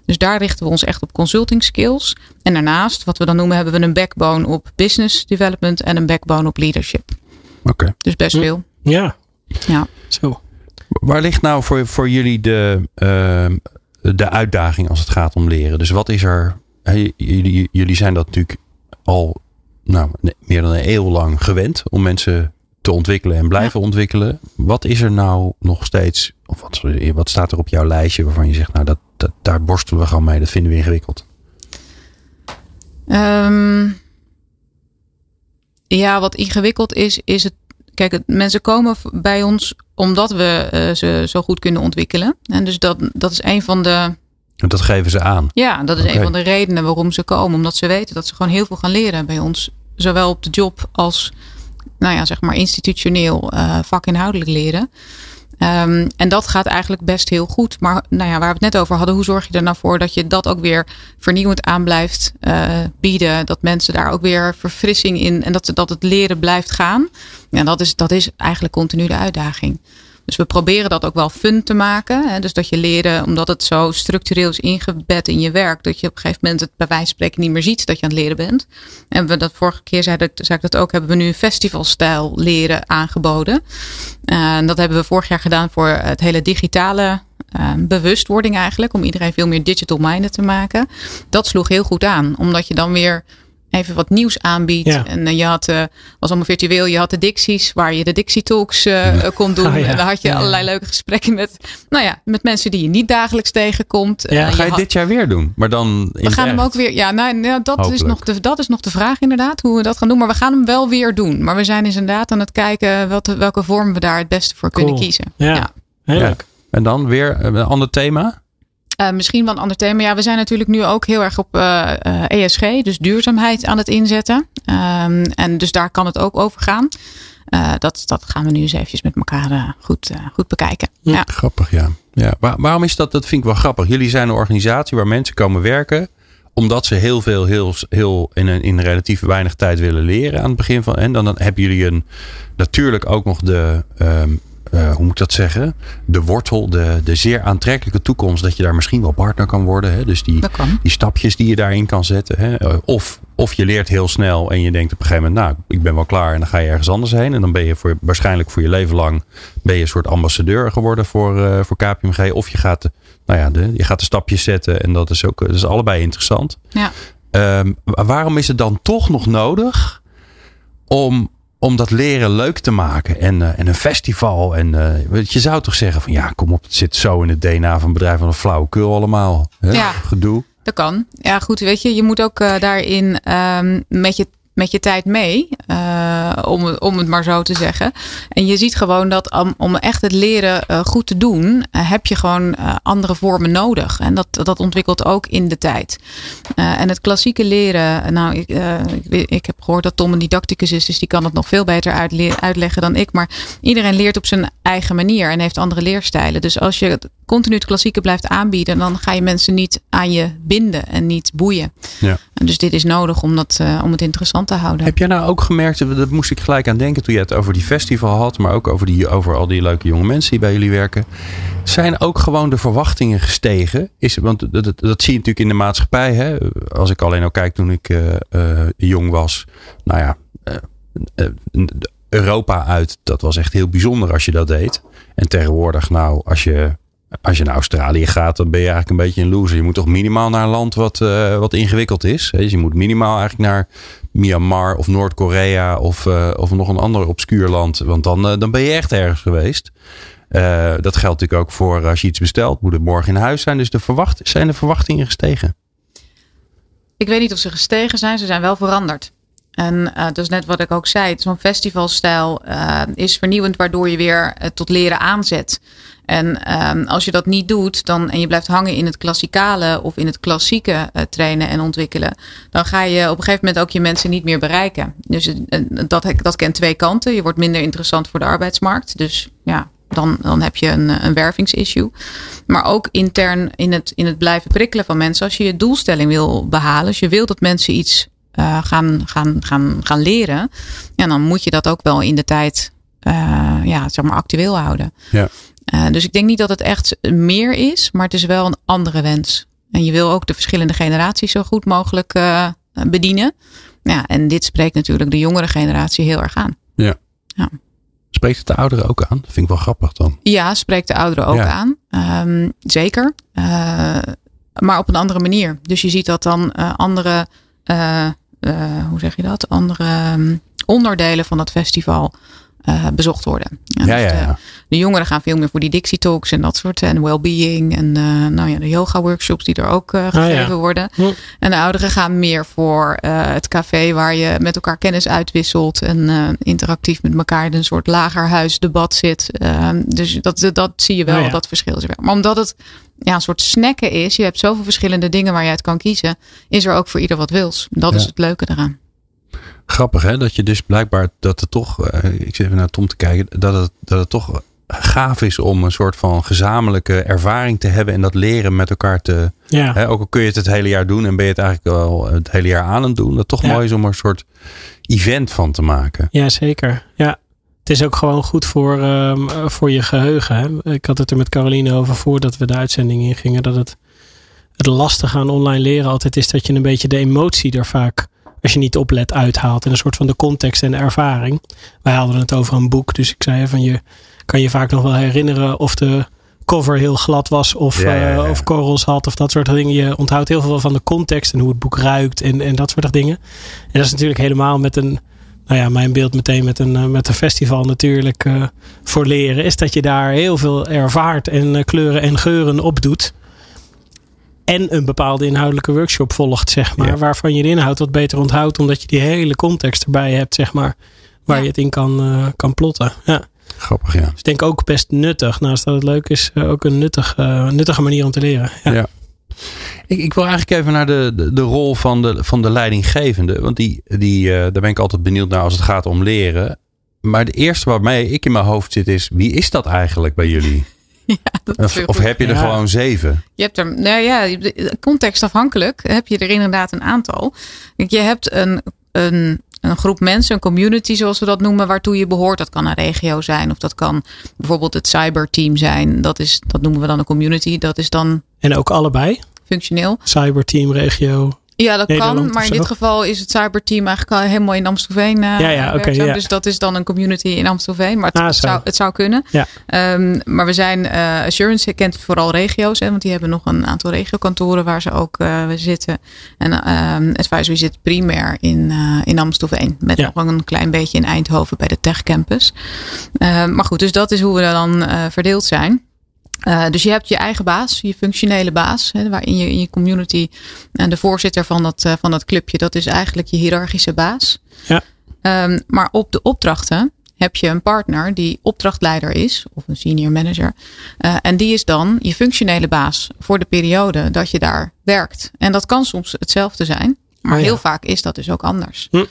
Dus daar richten we ons echt op consulting skills. En daarnaast, wat we dan noemen, hebben we een backbone op business development en een backbone op leadership. Oké. Dus best veel. Ja, Ja. zo. Waar ligt nou voor, voor jullie de, uh, de uitdaging als het gaat om leren? Dus wat is er. Hey, jullie, jullie zijn dat natuurlijk al nou, meer dan een eeuw lang gewend om mensen te ontwikkelen en blijven ja. ontwikkelen. Wat is er nou nog steeds, of wat, wat staat er op jouw lijstje waarvan je zegt, nou dat, dat, daar borstelen we gewoon mee, dat vinden we ingewikkeld? Um, ja, wat ingewikkeld is, is het. Kijk, het, mensen komen bij ons omdat we uh, ze zo goed kunnen ontwikkelen. En dus dat, dat is een van de. Dat geven ze aan. Ja, dat is okay. een van de redenen waarom ze komen. Omdat ze weten dat ze gewoon heel veel gaan leren bij ons. Zowel op de job als nou ja, zeg maar institutioneel uh, vakinhoudelijk leren. Um, en dat gaat eigenlijk best heel goed. Maar nou ja, waar we het net over hadden, hoe zorg je er nou voor dat je dat ook weer vernieuwend aan blijft uh, bieden? Dat mensen daar ook weer verfrissing in en dat, dat het leren blijft gaan. Ja, dat is, dat is eigenlijk continu de uitdaging. Dus we proberen dat ook wel fun te maken. Hè? Dus dat je leren, omdat het zo structureel is ingebed in je werk, dat je op een gegeven moment het bij wijze van spreken niet meer ziet dat je aan het leren bent. En we dat vorige keer zei, dat, ik dat ook, hebben we nu een festivalstijl leren aangeboden. En dat hebben we vorig jaar gedaan voor het hele digitale uh, bewustwording eigenlijk. Om iedereen veel meer digital minded te maken. Dat sloeg heel goed aan. Omdat je dan weer even wat nieuws aanbiedt. Ja. En uh, je had, uh, was allemaal virtueel. Je had de Dixies waar je de Dixie Talks uh, [laughs] kon doen. Oh, ja. En dan had je Ja, allerlei leuke gesprekken met, nou ja, met mensen die je niet dagelijks tegenkomt. Ja. Eh, Ga je had- dit jaar weer doen? Maar dan in we gaan hem ook weer. Ja, nou, nou, dat, is nog de, dat is nog de vraag, inderdaad. Hoe we dat gaan doen. Maar we gaan hem wel weer doen. Maar we zijn dus inderdaad aan het kijken wat, welke vorm we daar het beste voor kunnen kiezen. Ja. Heel Ja. leuk. En dan weer een ander thema? Eh, misschien wel een ander thema. Ja, we zijn natuurlijk nu ook heel erg op eh, eh, ESG, dus duurzaamheid aan het inzetten. Ehm, en dus daar kan het ook over gaan. Dat, dat gaan we nu eens eventjes met elkaar goed, goed bekijken. Ja. Ja. Grappig, ja. ja. Waar- waarom is dat? Dat vind ik wel grappig. Jullie zijn een organisatie waar mensen komen werken. Omdat ze heel veel, heel, heel in, een, in relatief weinig tijd willen leren aan het begin van. En dan, dan hebben jullie een, natuurlijk ook nog de, ehm, eh, hoe moet ik dat zeggen? De wortel, de, de zeer aantrekkelijke toekomst. Dat je daar misschien wel partner kan worden. Hè? Dus die, die stapjes die je daarin kan zetten. Hè? Eh, Of, of je leert heel snel en je denkt op een gegeven moment, nou, ik ben wel klaar en dan ga je ergens anders heen. En dan ben je voor, waarschijnlijk voor je leven lang ben je een soort ambassadeur geworden voor, eh, voor KPMG. Of je gaat, de- nou ja, de, je gaat de stapjes zetten en dat is ook dat is allebei interessant. Ja. Ehm, wa- waarom is het dan toch nog nodig om, om dat leren leuk te maken en, eh, en een festival? En eh, je zou toch zeggen van ja, kom op, het zit zo in het DNA van bedrijven van een flauwekul allemaal. Hè? Ja. Gedoe. Dat kan. Ja, goed. Weet je, je moet ook eh, daarin ehm, met, je, met je tijd mee. eh, om, om het maar zo te zeggen. En je ziet gewoon dat om, om echt het leren eh, goed te doen. eh, heb je gewoon andere vormen nodig. En dat, dat ontwikkelt ook in de tijd. En het klassieke leren. Nou, ik, ik, heb gehoord dat Tom een didacticus is. Dus die kan het nog veel beter uitle- uitleggen dan ik. Maar iedereen leert op zijn eigen manier. En heeft andere leerstijlen. Dus als je continu het klassieke blijft aanbieden. Dan ga je mensen niet aan je binden. En niet boeien. Ja. En dus dit is nodig om, dat, eh, om het interessant te houden. Heb jij nou ook gemerkt, dat moest ik gelijk aan denken toen je het over die festival had, maar ook over, die, over al die leuke jonge mensen die bij jullie werken. Zijn ook gewoon de verwachtingen gestegen? Is, want dat, dat, dat zie je natuurlijk in de maatschappij. Hè? Als ik alleen al kijk toen ik eh, eh, jong was. Nou ja, eh, eh, Europa uit, dat was echt heel bijzonder als je dat deed. En tegenwoordig, nou, als je, als je naar Australië gaat, dan ben je eigenlijk een beetje een loser. Je moet toch minimaal naar een land wat, eh, wat ingewikkeld is. Dus je moet minimaal eigenlijk naar Myanmar of Noord-Korea of, eh, of nog een ander obscuur land. Want dan, eh, dan ben je echt ergens geweest. Dat geldt natuurlijk ook voor als je iets bestelt, moet het morgen in huis zijn. Dus de verwacht, zijn de verwachtingen gestegen? Ik weet niet of ze gestegen zijn, ze zijn wel veranderd. En eh dus net wat ik ook zei, zo'n festivalstijl eh, is vernieuwend, waardoor je weer eh, tot leren aanzet. En ehm, als je dat niet doet dan, en je blijft hangen in het klassikale of in het klassieke trainen en ontwikkelen, dan ga je op een gegeven moment ook je mensen niet meer bereiken. Dus dat, dat kent twee kanten. Je wordt minder interessant voor de arbeidsmarkt. Dus ja, dan, dan heb je een, een wervingsissue. Maar ook intern in het, in het blijven prikkelen van mensen. Als je je doelstelling wil behalen. Als je wil dat mensen iets uh, gaan, gaan, gaan, gaan leren. Ja, dan moet je dat ook wel in de tijd uh, ja, zeg maar actueel houden. Ja. Uh, dus ik denk niet dat het echt meer is. Maar het is wel een andere wens. En je wil ook de verschillende generaties zo goed mogelijk bedienen. Ja, en dit spreekt natuurlijk de jongere generatie heel erg aan. Ja. ja. Spreekt het de ouderen ook aan? Dat vind ik wel grappig dan. Ja, spreekt de ouderen ook ja. aan. Um, zeker. Maar op een andere manier. Dus je ziet dat dan andere, uh, hoe zeg je dat? Andere um, onderdelen van het festival bezocht worden. Ja, ja, ja, dus de, de, jongeren gaan veel meer voor die Dixie Talks en dat soort. En well-being en nou ja, de yoga workshops die er ook gegeven ah, ja. worden. Hm. En de ouderen gaan meer voor het café waar je met elkaar kennis uitwisselt. En interactief met elkaar in een soort lagerhuisdebat zit. Uh, dus dat, dat zie je wel, Ah, ja. dat verschil is er wel. Maar omdat het ja, een soort snacken is. Je hebt zoveel verschillende dingen waar je uit kan kiezen. Is er ook voor ieder wat wils. Dat is het leuke eraan. Grappig hè, dat je dus blijkbaar dat het toch, eh, ik zit even naar Tom te kijken, dat het, dat het toch gaaf is om een soort van gezamenlijke ervaring te hebben en dat leren met elkaar te, Ja. hè, ook al kun je het het hele jaar doen en ben je het eigenlijk wel het hele jaar aan het doen, dat toch Ja. mooi is om er een soort event van te maken. Ja, zeker. Ja. Het is ook gewoon goed voor, ehm, voor je geheugen. Hè? Ik had het er met Caroline over voordat we de uitzending ingingen. Dat het, het lastige aan online leren altijd is dat je een beetje de emotie er vaak, als je niet oplet, uithaalt. En een soort van de context en de ervaring. Wij hadden het over een boek. Dus ik zei van je kan je vaak nog wel herinneren of de cover heel glad was of, Ja, ja, ja. eh, of korrels had of dat soort dingen. Je onthoudt heel veel van de context en hoe het boek ruikt en, en dat soort dingen. En dat is natuurlijk helemaal met een, nou ja, mijn beeld meteen met een, eh, met een festival natuurlijk eh, voor leren, is dat je daar heel veel ervaart en kleuren en geuren opdoet. En een bepaalde inhoudelijke workshop volgt, zeg maar. Ja. Waarvan je de inhoud wat beter onthoudt, omdat je die hele context erbij hebt, zeg maar. Waar Ja. je het in kan, eh, kan plotten. Ja. Grappig, ja. Dus ik denk ook best nuttig. Naast dat het leuk is, eh, ook een nuttig, eh, nuttige manier om te leren. Ja. Ja. Ik, ik wil eigenlijk even naar de, de, de rol van de, van de leidinggevende. Want die, die, daar ben ik altijd benieuwd naar als het gaat om leren. Maar de eerste waarmee ik in mijn hoofd zit is, wie is dat eigenlijk bij jullie? [laughs] Ja, Of, heb je er Ja. gewoon zeven? Je hebt er, nou ja, je- contextafhankelijk heb je er inderdaad een aantal. Kijk, je hebt een, een, een groep mensen, een community zoals we dat noemen, waartoe je behoort. Dat kan een regio zijn of dat kan bijvoorbeeld het cyberteam zijn. Dat, is, dat noemen we dan een community. Dat is dan En ook allebei. functioneel. Cyberteam, regio. Ja, dat Nederland kan. Maar in dit geval is het cyberteam eigenlijk al helemaal in Amstelveen. eh, Ja, ja. Dus dat is dan een community in Amstelveen. Maar het, Ah, het zou, het zou kunnen. Ja. Ehm, maar we zijn, eh, Assurance kent vooral regio's. Hè, want die hebben nog een aantal regiokantoren waar ze ook eh, zitten. En ehm Advisory zit primair in, in Amstelveen. Met Ja. nog een klein beetje in Eindhoven bij de Tech Campus. Ehm, maar goed, dus dat is hoe we dan verdeeld zijn. Eh, dus je hebt je eigen baas, je functionele baas, hè, waarin je in je community en de voorzitter van dat, eh, van dat clubje, dat is eigenlijk je hiërarchische baas. Ja. Ehm, maar op de opdrachten heb je een partner die opdrachtleider is, of een senior manager. Eh, en die is dan je functionele baas voor de periode dat je daar werkt. En dat kan soms hetzelfde zijn, maar Oh ja. heel vaak is dat dus ook anders. Hm.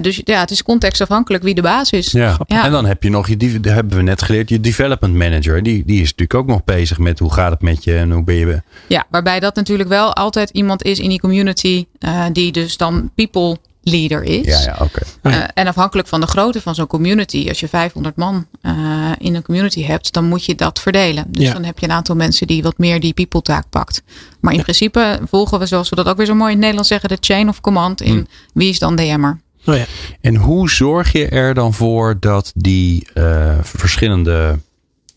Dus ja, het is contextafhankelijk wie de baas is. Ja. Ja. En dan heb je nog, je, die hebben we net geleerd, je development manager. Die, die is natuurlijk ook nog bezig met hoe gaat het met je en hoe ben je. Ja, waarbij dat natuurlijk wel altijd iemand is in die community eh, die dus dan people leader is. Ja, ja, oké. Ja. Eh, en afhankelijk van de grootte van zo'n community, als je 500 man eh, in een community hebt, dan moet je dat verdelen. Dus Ja. dan heb je een aantal mensen die wat meer die people taak pakt. Maar in principe volgen we, zoals we dat ook weer zo mooi in het Nederlands zeggen, de chain of command in Hmm. wie is dan DM'er. Oh ja. En hoe zorg je er dan voor dat die eh, verschillende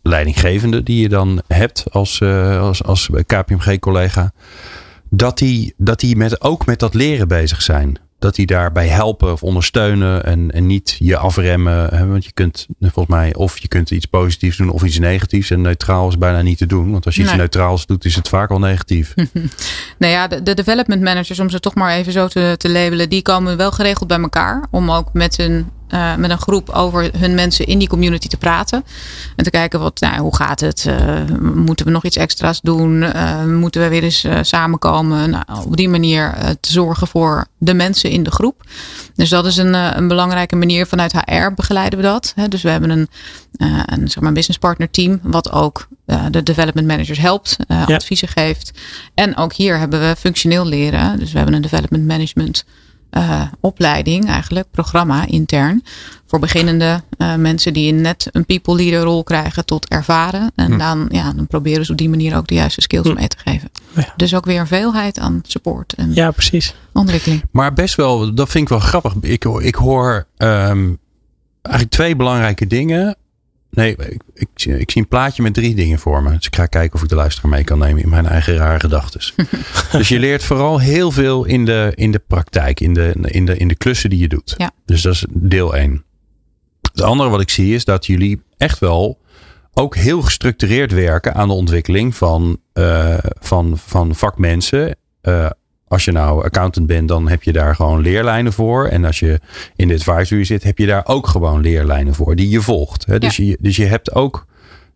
leidinggevenden die je dan hebt als, eh, als, als KPMG-collega, dat die, dat die met, ook met dat leren bezig zijn? Dat die daarbij helpen of ondersteunen en, en niet je afremmen. Hè? Want je kunt volgens mij of je kunt iets positiefs doen of iets negatiefs. En neutraal is bijna niet te doen. Want als je iets neutraals doet, is het vaak al negatief. [laughs] Nou ja, de, de development managers, om ze toch maar even zo te, te labelen, die komen wel geregeld bij elkaar. Om ook met een, eh, met een groep over hun mensen in die community te praten. En te kijken, wat, nou, hoe gaat het? Eh, moeten we nog iets extra's doen? Eh, moeten we weer eens samenkomen? Nou, op die manier te zorgen voor de mensen in de groep. Dus dat is een, een belangrijke manier. Vanuit HR begeleiden we dat. Hè. Dus we hebben een, een zeg maar, business partner team, wat ook de development managers helpt, Ja. adviezen geeft. En ook hier hebben we functioneel leren. Dus we hebben een development management eh, opleiding, eigenlijk, programma intern. Voor beginnende eh, mensen die net een people leader rol krijgen tot ervaren. En Hm. dan, ja, dan proberen ze op die manier ook de juiste skills Hm. mee te geven. Ja. Dus ook weer een veelheid aan support en ja, precies. ontwikkeling. Maar best wel, dat vind ik wel grappig. Ik, hoor- ik hoor ehm, eigenlijk twee belangrijke dingen. Nee, ik, ik, zie- ik zie een plaatje met drie dingen voor me. Dus ik ga kijken of ik de luisteraar mee kan nemen in mijn eigen rare gedachten. [laughs] dus je leert vooral heel veel in de, in de praktijk, in de, in, de, in de klussen die je doet. Ja. Dus dat is deel één. Het andere wat ik zie is dat jullie echt wel ook heel gestructureerd werken aan de ontwikkeling van, eh, van, van vakmensen. Eh, als je nou accountant bent, dan heb je daar gewoon leerlijnen voor. En als je in de advisory zit, heb je daar ook gewoon leerlijnen voor die je volgt. Hè? Dus, je, dus je hebt ook,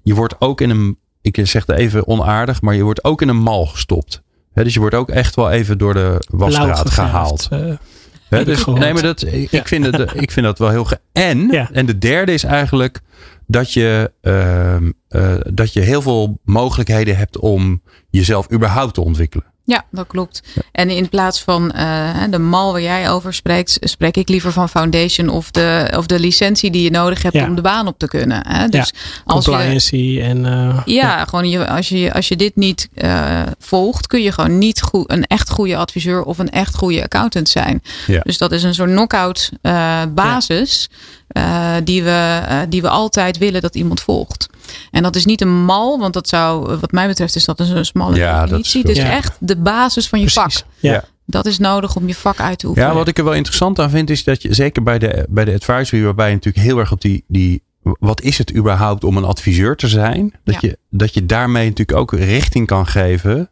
je wordt ook in een, ik zeg het even onaardig, maar je wordt ook in een mal gestopt. Hè? Dus je wordt ook echt wel even door de wasstraat gehaald. eh, dus, nee, maar dat, ik, Ja. vind het, ik vind dat wel heel. Ge en, Ja. en de derde is eigenlijk dat je, ehm, eh, dat je heel veel mogelijkheden hebt om jezelf überhaupt te ontwikkelen. Ja, dat klopt. En in plaats van uh, de mal waar jij over spreekt, spreek ik liever van foundation of de, of de licentie die je nodig hebt Ja. om de baan op te kunnen. Hè? Dus als je, Compliancy en... eh, ja, gewoon je, als, je, als je dit niet eh, volgt, kun je gewoon niet goed, een echt goede adviseur of een echt goede accountant zijn. Ja. Dus dat is een soort knock-out eh, basis eh, die, we, eh, die we altijd willen dat iemand volgt. En dat is niet een mal, want dat zou, wat mij betreft, is dat een smalle Ja, dat is definitie. Het is. Ja. echt de basis van je precies. vak. Ja. Dat is nodig om je vak uit te oefenen. Ja, wat ik er wel interessant aan vind is dat je zeker bij de, bij de advisory, waarbij je natuurlijk heel erg op die, die wat is het überhaupt om een adviseur te zijn? Dat, Ja. je, dat je daarmee natuurlijk ook richting kan geven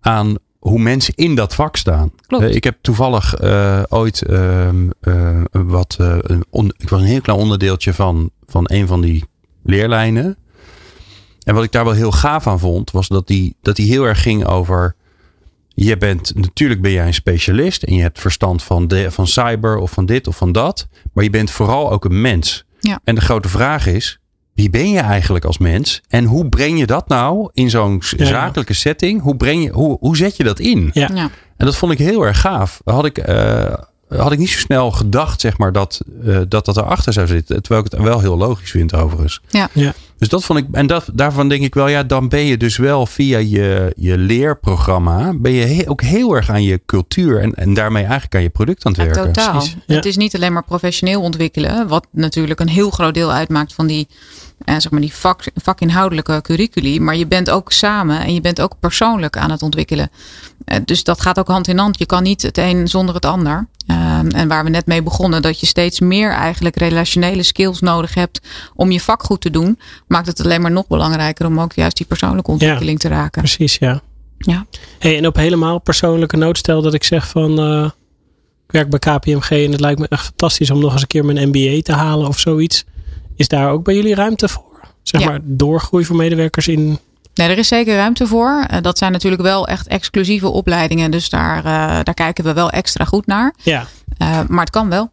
aan hoe mensen in dat vak staan. Klopt. Eh, ik heb toevallig eh, ooit ehm, eh, wat, eh, een on- ik was een heel klein onderdeeltje van, van een van die leerlijnen. En wat ik daar wel heel gaaf aan vond, was dat die, dat die heel erg ging over. Je bent, natuurlijk ben jij een specialist en je hebt verstand van, de, van cyber of van dit of van dat. Maar je bent vooral ook een mens. Ja. En de grote vraag is, wie ben je eigenlijk als mens? En hoe breng je dat nou in zo'n Ja. zakelijke setting? Hoe, breng je, hoe, hoe zet je dat in? Ja. Ja. En dat vond ik heel erg gaaf. Had ik, eh, had ik niet zo snel gedacht, zeg maar, dat, eh, dat dat erachter zou zitten. Terwijl ik het wel heel logisch vind, overigens. Ja. Ja. Dus dat vond ik, en dat, daarvan denk ik wel, ja, dan ben je dus wel via je, je leerprogramma, ben je he- ook heel erg aan je cultuur en, en daarmee eigenlijk aan je product aan het Ja, werken. totaal. Ja. Het is niet alleen maar professioneel ontwikkelen, wat natuurlijk een heel groot deel uitmaakt van die, zeg maar die vak, vakinhoudelijke curriculi. Maar je bent ook samen en je bent ook persoonlijk aan het ontwikkelen. Eh, dus dat gaat ook hand in hand. Je kan niet het een zonder het ander. Ehm, en waar we net mee begonnen, dat je steeds meer eigenlijk relationele skills nodig hebt om je vak goed te doen, maakt het alleen maar nog belangrijker om ook juist die persoonlijke ontwikkeling te raken. Precies, ja. Ja. Hey, en op helemaal persoonlijke noot stel dat ik zeg van... eh, ik werk bij KPMG en het lijkt me echt fantastisch om nog eens een keer mijn MBA te halen of zoiets. Is daar ook bij jullie ruimte voor? Zeg Ja. maar doorgroei voor medewerkers in... Nee, er is zeker ruimte voor. Eh, Dat zijn natuurlijk wel echt exclusieve opleidingen. Dus daar, eh, daar kijken we wel extra goed naar. Ja, Eh, maar het kan wel.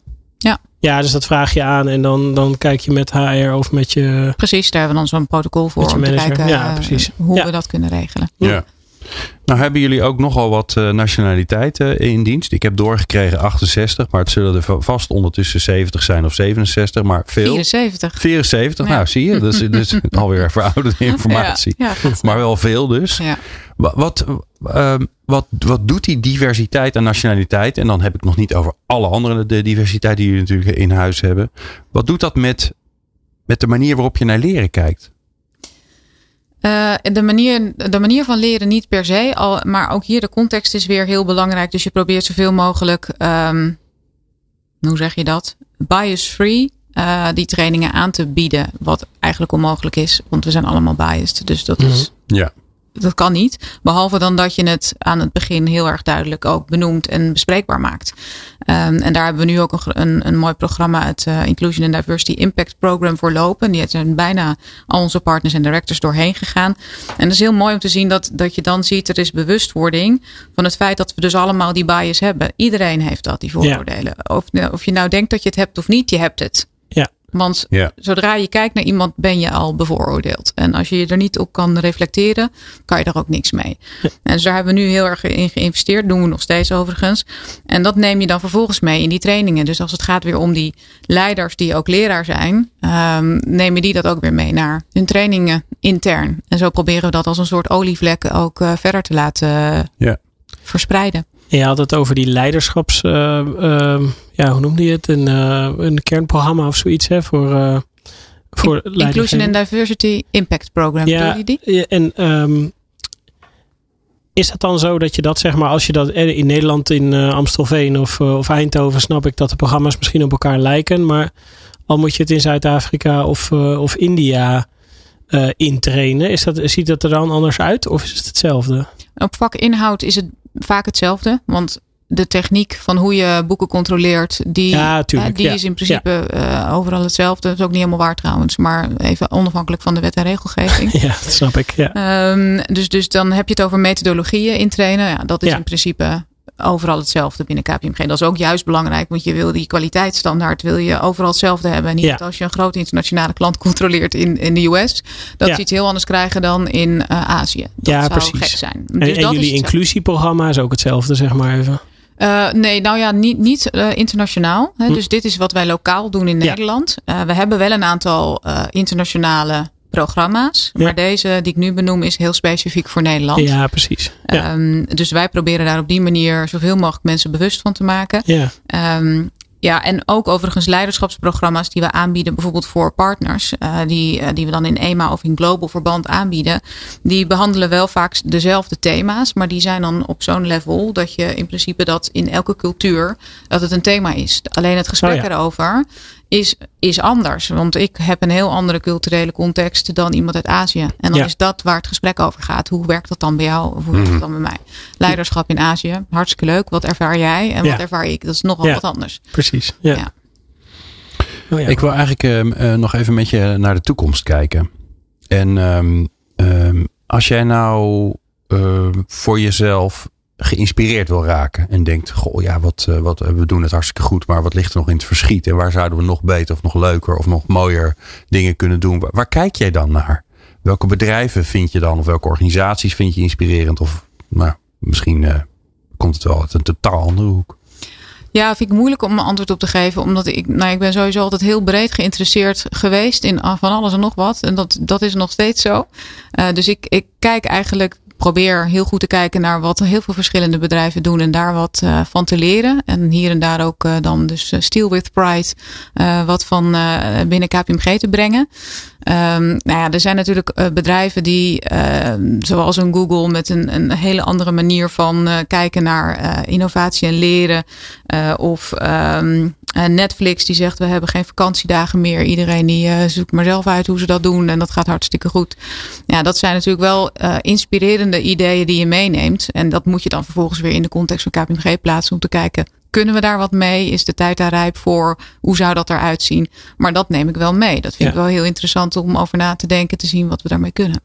ja dus dat vraag je aan en dan, dan kijk je met HR of met je... Precies, daar hebben we dan zo'n protocol voor Met je om te kijken Ja, precies. hoe Ja. we dat kunnen regelen. Ja. Nou hebben jullie ook nogal wat eh, nationaliteiten in dienst. Ik heb doorgekregen 68, maar het zullen er va- vast ondertussen 70 zijn of 67, maar veel. 74. 74, Ja. nou zie je, dat is dus [laughs] alweer verouderde informatie. Ja, ja, goed. Maar wel veel dus. Wat, ehm, wat, wat doet die diversiteit en nationaliteit? En dan heb ik nog niet over alle andere de diversiteit die jullie natuurlijk in huis hebben. Wat doet dat met, met de manier waarop je naar leren kijkt? Eh, de, manier, de manier van leren niet per se, al, maar ook hier de context is weer heel belangrijk. Dus je probeert zoveel mogelijk, ehm, hoe zeg je dat? Bias-free eh, die trainingen aan te bieden. Wat eigenlijk onmogelijk is, want we zijn allemaal biased. Dus dat is Ja. Dat kan niet. Behalve dan dat je het aan het begin heel erg duidelijk ook benoemt en bespreekbaar maakt. Ehm, en daar hebben we nu ook een, een, een mooi programma, het eh, Inclusion and Diversity Impact Program voor lopen. Die zijn bijna al onze partners en directors doorheen gegaan. En dat is heel mooi om te zien dat, dat je dan ziet, er is bewustwording van het feit dat we dus allemaal die bias hebben. Iedereen heeft dat, die vooroordelen. Of, of je nou denkt dat je het hebt of niet, je hebt het. Want Ja. zodra je kijkt naar iemand, ben je al bevooroordeeld. En als je je er niet op kan reflecteren, kan je er ook niks mee. En dus daar hebben we nu heel erg in geïnvesteerd. Doen we nog steeds overigens. En dat neem je dan vervolgens mee in die trainingen. Dus als het gaat weer om die leiders die ook leraar zijn, um, neem je die dat ook weer mee naar hun trainingen intern. En zo proberen we dat als een soort olievlek ook uh, verder te laten Ja. verspreiden. Je had het over die leiderschaps, uh, uh, ja, hoe noemde je het? Een, uh, een kernprogramma of zoiets, hè? Voor, uh, voor In Inclusion and Diversity Impact Program. Ja, je die? ja en um, is het dan zo dat je dat, zeg maar, als je dat in Nederland, in uh, Amstelveen of, uh, of Eindhoven, snap ik dat de programma's misschien op elkaar lijken, maar al moet je het in Zuid-Afrika of, uh, of India intrainen, is dat, ziet dat er dan anders uit of is het hetzelfde? Op vakinhoud is het vaak hetzelfde. Want de techniek van hoe je boeken controleert, die, ja, tuurlijk, die ja. is in principe ja. uh, overal hetzelfde. Dat is ook niet helemaal waar trouwens, maar even onafhankelijk van de wet en regelgeving. [laughs] ja, dat snap ik. Ja. Um, dus, dus dan heb je het over methodologieën intrainen. Ja, dat is in principe overal hetzelfde binnen KPMG. Dat is ook juist belangrijk, want je wil die kwaliteitsstandaard wil je overal hetzelfde hebben. Niet Ja. als je een grote internationale klant controleert in, in de US, dat Ja. ze iets heel anders krijgen dan in eh, Azië. Dat Ja, zou precies. gek zijn. En, Dus en dat is jullie inclusieprogramma is ook hetzelfde, zeg maar even. Eh, nee, nou ja, niet, niet eh, internationaal. Hè. Hm. Dus dit is wat wij lokaal doen in Ja. Nederland. We hebben wel een aantal internationale programma's. Ja. Maar deze die ik nu benoem is heel specifiek voor Nederland. Ja, precies. Ja. Ehm, dus wij proberen daar op die manier zoveel mogelijk mensen bewust van te maken. ja. Ehm, ja, en ook overigens leiderschapsprogramma's die we aanbieden, bijvoorbeeld voor partners, eh, die, eh, die we dan in EMA of in global verband aanbieden, die behandelen wel vaak dezelfde thema's, maar die zijn dan op zo'n level dat je in principe dat in elke cultuur dat het een thema is. Alleen het gesprek Oh ja. erover is, is anders, want ik heb een heel andere culturele context dan iemand uit Azië. En dan Ja. is dat waar het gesprek over gaat. Hoe werkt dat dan bij jou of hoe werkt dat dan bij mij? Leiderschap in Azië, hartstikke leuk. Wat ervaar jij en Ja. wat ervaar ik? Dat is nogal Ja. wat anders. Precies. Ja. Ja. Oh, ja. Ik wil eigenlijk ehm, eh, nog even met je naar de toekomst kijken. En ehm, ehm, als jij nou voor jezelf geïnspireerd wil raken en denkt, goh, ja, wat, eh, wat, we doen het hartstikke goed, maar wat ligt er nog in het verschiet? En waar zouden we nog beter of nog leuker of nog mooier dingen kunnen doen? Waar, kijk jij dan naar? Welke bedrijven vind je dan of welke organisaties vind je inspirerend? Of nou, misschien eh, komt het wel uit een totaal andere hoek. Ja, vind ik moeilijk om een antwoord op te geven. Omdat ik, nou, ik ben sowieso altijd heel breed geïnteresseerd geweest in ah, van alles en nog wat. En dat, dat is nog steeds zo. Eh, dus ik, ik kijk eigenlijk, probeer heel goed te kijken naar wat heel veel verschillende bedrijven doen. En daar wat eh, van te leren. En hier en daar ook eh, dan dus eh, Steel with Pride wat van binnen KPMG te brengen. Ehm, nou ja, er zijn natuurlijk bedrijven die, eh, zoals een Google, met een, een hele andere manier van kijken naar innovatie en leren. Of ehm, eh, Netflix die zegt we hebben geen vakantiedagen meer. Iedereen die eh, zoekt maar zelf uit hoe ze dat doen en dat gaat hartstikke goed. Ja, dat zijn natuurlijk wel eh, inspirerende ideeën die je meeneemt. En dat moet je dan vervolgens weer in de context van KPMG plaatsen om te kijken. Kunnen we daar wat mee? Is de tijd daar rijp voor? Hoe zou dat eruit zien? Maar dat neem ik wel mee. Dat vind ik wel heel interessant om over na te denken, te zien wat we daarmee kunnen.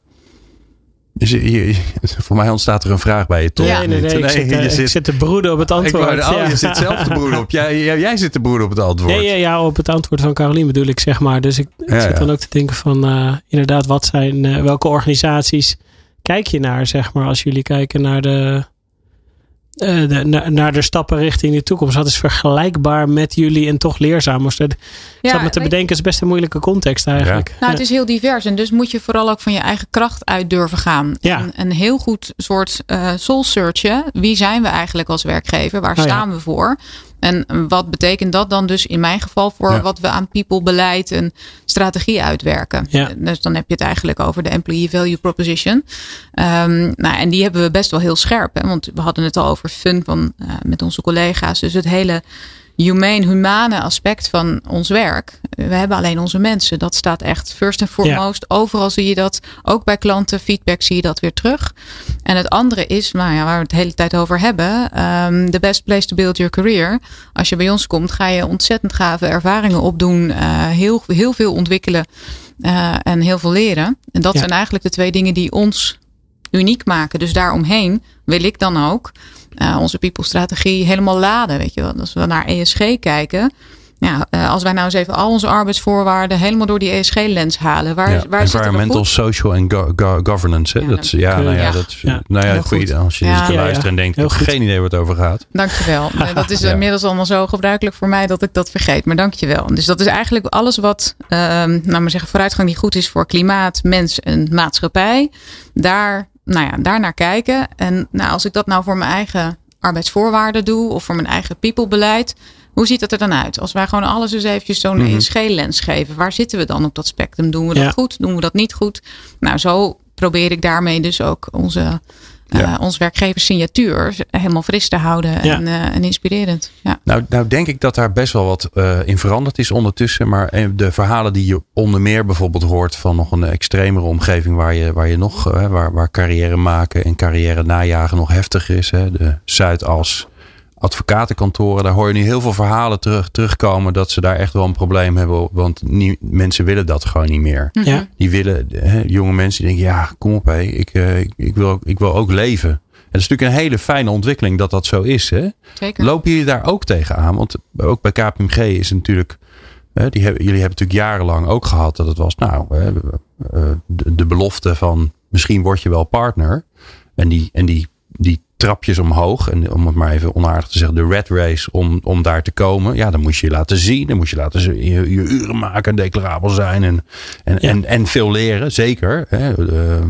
Dus je- je- voor mij ontstaat er een vraag bij je, toch? Ja. Nee, nee, nee. Ik, zit, je eh, ik zit- zit te broeden op het Ik antwoord. wou, oh, ja. je zit zelf te broeden op. Jij, jij, jij zit te broeden op het antwoord. Nee, ja, ja, op het antwoord van Carolien bedoel ik, zeg maar. Dus ik, ik Ja, zit dan ook te denken van, eh, inderdaad, wat zijn, eh, welke organisaties kijk je naar, zeg maar, als jullie kijken naar de, eh, de, na- naar de stappen richting de toekomst. Wat is vergelijkbaar met jullie en toch leerzaam? Was dat- zat me te bedenken, is best een moeilijke context eigenlijk. Nou, Ja. het is heel divers en dus moet je vooral ook van je eigen kracht uit durven gaan. Ja. En een heel goed soort eh soul searchen. Wie zijn we eigenlijk als werkgever? Waar Oh ja. staan we voor? En wat betekent dat dan dus in mijn geval voor Ja. wat we aan people beleid en strategie uitwerken? Ja. Dus dan heb je het eigenlijk over de employee value proposition. Ehm, nou, en die hebben we best wel heel scherp. Hè? Want we hadden het al over fun van, eh, met onze collega's. Dus het hele humane, humane aspect van ons werk. We hebben alleen onze mensen. Dat staat echt first and foremost. Overal zie je dat. Ook bij klanten, feedback zie je dat weer terug. En het andere is, nou ja, waar we het de hele tijd over hebben. ehm the best place to build your career. Als je bij ons komt, ga je ontzettend gave ervaringen opdoen. eh, heel, heel veel ontwikkelen. eh, en heel veel leren. En dat Ja. zijn eigenlijk de twee dingen die ons uniek maken. Dus daaromheen wil ik dan ook eh, onze people strategie helemaal laden. Weet je wel, als we naar ESG kijken. Ja, eh, als wij nou eens even al onze arbeidsvoorwaarden helemaal door die ESG-lens halen. Waar, Ja, waar environmental, social en go- go- governance. Hè? Ja, dat, is- ja, nou ja, dat Ja, nou ja, voor goed. als je Ja. dit kan Ja, ja. luisteren en denkt, ik heb geen idee waar het over gaat. Dankjewel. Nee, [laughs] dat is Ja. inmiddels allemaal zo gebruikelijk voor mij dat ik dat vergeet. Maar dankjewel. Dus dat is eigenlijk alles wat, ehm nou maar zeggen, vooruitgang die goed is voor klimaat, mens en maatschappij. Daar, nou ja, daar naar kijken. En nou, als ik dat nou voor mijn eigen arbeidsvoorwaarden doe of voor mijn eigen people-beleid. Hoe ziet dat er dan uit? Als wij gewoon alles eens eventjes zo'n Mhm. ESG-lens geven. Waar zitten we dan op dat spectrum? Doen we dat Ja. goed? Doen we dat niet goed? Nou, zo probeer ik daarmee dus ook onze, Ja. ons werkgeverssignatuur helemaal fris te houden Ja. en, eh, en inspirerend. Ja. Nou, nou denk ik dat daar best wel wat eh, in veranderd is ondertussen. Maar eh, de verhalen die je onder meer bijvoorbeeld hoort van nog een extremere omgeving waar je, waar je nog, eh, waar, waar carrière maken en carrière najagen nog heftiger is. Hè? De Zuidas advocatenkantoren, daar hoor je nu heel veel verhalen terug, terugkomen dat ze daar echt wel een probleem hebben. Want nie- mensen willen dat gewoon niet meer. Mhm. Ja. Die willen, hè, jonge mensen die denken, ja, kom op hé, ik, eh, ik, ik, wil, ik wil ook leven. het is natuurlijk een hele fijne ontwikkeling dat dat zo is. Hè? Zeker. Lopen jullie daar ook tegenaan? Want ook bij KPMG is het natuurlijk. Hè, die hebben, jullie hebben natuurlijk jarenlang ook gehad dat het was. Nou, hè, eh, de, de belofte van misschien word je wel partner. En die, en die, die trapjes omhoog. En om het maar even onaardig te zeggen, de red race om, om daar te komen. Ja, dan moest je je laten zien. Dan moest je laten zien, je, je uren maken en declarabel zijn. En, en, Ja. en, en veel leren, zeker. Hè. Eh,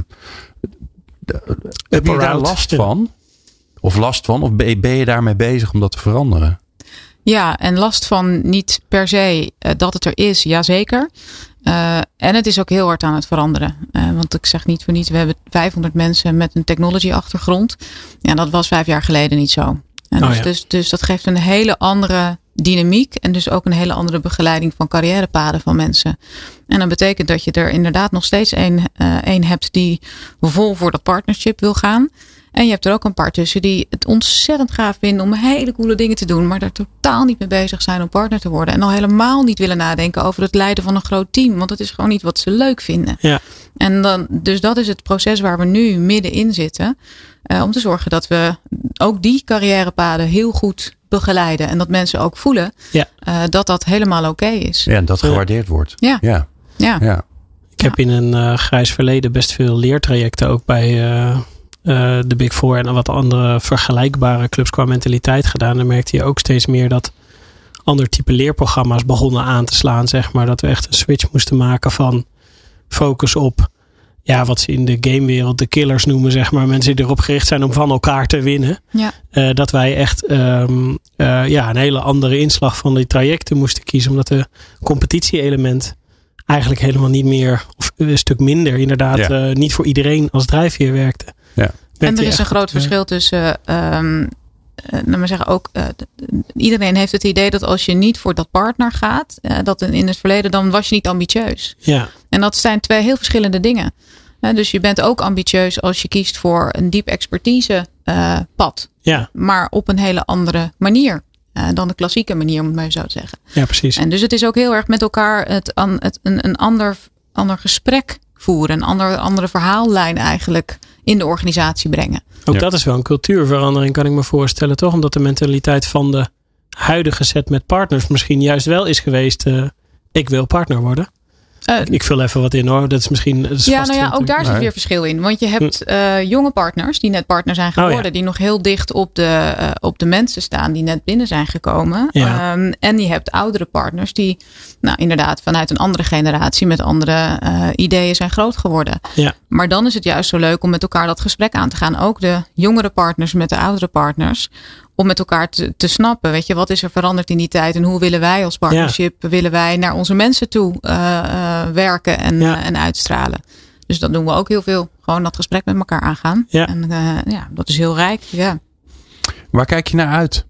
heb je daar last van? Of last van? Of ben je, ben je daarmee bezig om dat te veranderen? Ja, en last van niet per se eh, dat het er is, jazeker. Eh en het is ook heel hard aan het veranderen. Eh, want ik zeg niet voor niets, we hebben 500 mensen met een technology achtergrond. Ja, dat was vijf jaar geleden niet zo. En Oh dus, ja. dus, dus dat geeft een hele andere dynamiek. En dus ook een hele andere begeleiding van carrièrepaden van mensen. En dat betekent dat je er inderdaad nog steeds één eh, één hebt die vol voor dat partnership wil gaan. En je hebt er ook een paar tussen die het ontzettend gaaf vinden om hele coole dingen te doen, maar daar totaal niet mee bezig zijn om partner te worden. En al helemaal niet willen nadenken over het leiden van een groot team, want het is gewoon niet wat ze leuk vinden. Ja. En dan, dus dat is het proces waar we nu middenin zitten. eh, om te zorgen dat we ook die carrièrepaden heel goed begeleiden. En dat mensen ook voelen Ja. eh, dat dat helemaal oké is. Ja, en dat Ja. gewaardeerd wordt. Ja. Ja. Ja. ja. Ik heb in een eh, grijs verleden best veel leertrajecten ook bij eh, de Big Four en wat andere vergelijkbare clubs qua mentaliteit gedaan. Dan merkte je ook steeds meer dat ander type leerprogramma's begonnen aan te slaan. Zeg maar dat we echt een switch moesten maken van focus op ja, wat ze in de gamewereld de killers noemen, zeg maar. Mensen die erop gericht zijn om van elkaar te winnen. Ja. Eh, dat wij echt ehm, eh, ja, een hele andere inslag van die trajecten moesten kiezen. Omdat de competitie-element eigenlijk helemaal niet meer, of een stuk minder inderdaad, Ja. eh, niet voor iedereen als drijfveer werkte. Ja. En er is een groot verschil tussen. ehm eh, laat maar zeggen, ook eh, iedereen heeft het idee dat als je niet voor dat partner gaat, eh, dat in- in het verleden dan was je niet ambitieus. Ja, En dat zijn twee heel verschillende dingen. Dus je bent ook ambitieus als je kiest voor een diep expertise eh, pad, ja, maar op een hele andere manier eh, dan de klassieke manier, om het maar zo te zeggen. ja, precies. En dus het is ook heel erg met elkaar het, an- het, een, een ander, ander gesprek voeren, een ander, andere verhaallijn eigenlijk in de organisatie brengen. Ook Ja. dat is wel een cultuurverandering, kan ik me voorstellen, toch? Omdat de mentaliteit van de huidige set met partners misschien juist wel is geweest. eh, ik wil partner worden. Eh, Ik vul even wat in hoor. Dat is misschien. Dat is Ja, vast nou ja, ook daar zit weer verschil in. Want je hebt eh, jonge partners die net partner zijn geworden. Oh ja. Die nog heel dicht op de, eh, op de mensen staan die net binnen zijn gekomen. Ja. Ehm, en je hebt oudere partners die nou, inderdaad vanuit een andere generatie met andere eh, ideeën zijn groot geworden. Ja. Maar dan is het juist zo leuk om met elkaar dat gesprek aan te gaan. Ook de jongere partners met de oudere partners. Om met elkaar te, te snappen, weet je, wat is er veranderd in die tijd en hoe willen wij als partnership, willen wij naar onze mensen toe eh, eh, werken en, Ja. eh, en uitstralen. Dus dat doen we ook heel veel. Gewoon dat gesprek met elkaar aangaan. Ja. En eh, ja, dat is heel rijk. Ja. Waar kijk je naar uit?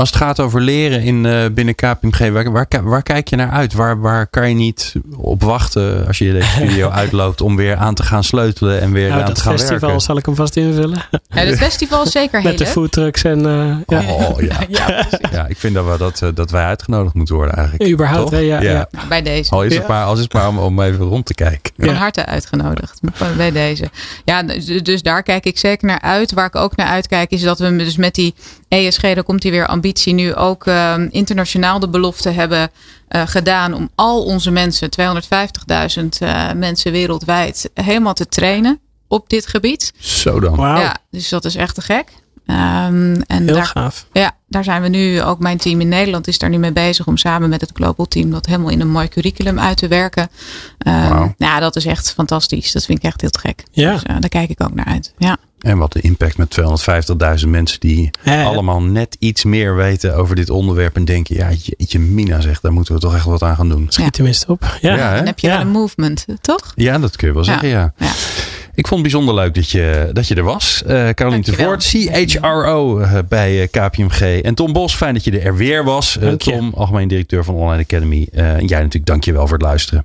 Als het gaat over leren in, eh, binnen KPMG, waar, waar, waar kijk je naar uit? Waar, waar kan je niet op wachten als je deze studio [laughs] uitloopt om weer aan te gaan sleutelen en weer Nou, aan te gaan festival werken? zal ik hem vast invullen. Ja, het festival is zeker [laughs] heel Met de foodtrucks en eh, ja. Oh ja. [laughs] Ja, ja, ik vind dat, we, dat, eh, dat wij uitgenodigd moeten worden eigenlijk. Überhaupt, ja, ja. bij deze. Al is het Ja. maar, al is het maar om, om even rond te kijken. Van Ja. harte uitgenodigd bij deze. Ja, dus dus daar kijk ik zeker naar uit. Waar ik ook naar uitkijk is dat we dus met die ESG, daar komt die weer ambitie nu ook eh, internationaal de belofte hebben eh, gedaan om al onze mensen, 250.000 eh, mensen wereldwijd, helemaal te trainen op dit gebied. Zo dan. Wauw, Ja, dus dat is echt te gek. Ehm, en heel daar, gaaf. ja, daar zijn we nu, ook mijn team in Nederland is daar nu mee bezig om samen met het Global Team dat helemaal in een mooi curriculum uit te werken. Ehm, Wauw. Ja, dat is echt fantastisch. Dat vind ik echt heel te gek. Ja. Dus, eh, daar kijk ik ook naar uit. Ja. En wat de impact met 250.000 mensen die Ja, ja. allemaal net iets meer weten over dit onderwerp. En denken, ja, jeetje mina zegt, daar moeten we toch echt wat aan gaan doen. Schiet tenminste op. Ja. Dan heb je Ja. wel een movement, toch? Ja, dat kun je wel zeggen, ja. Ja. Ik vond het bijzonder leuk dat je, dat je er was. Eh Caroline. Tevoort, CHRO eh, bij eh, KPMG. En Tom Bos, fijn dat je er weer was. Eh, Dank je. Tom, algemeen directeur van Online Academy. Eh, en jij natuurlijk, dankjewel voor het luisteren.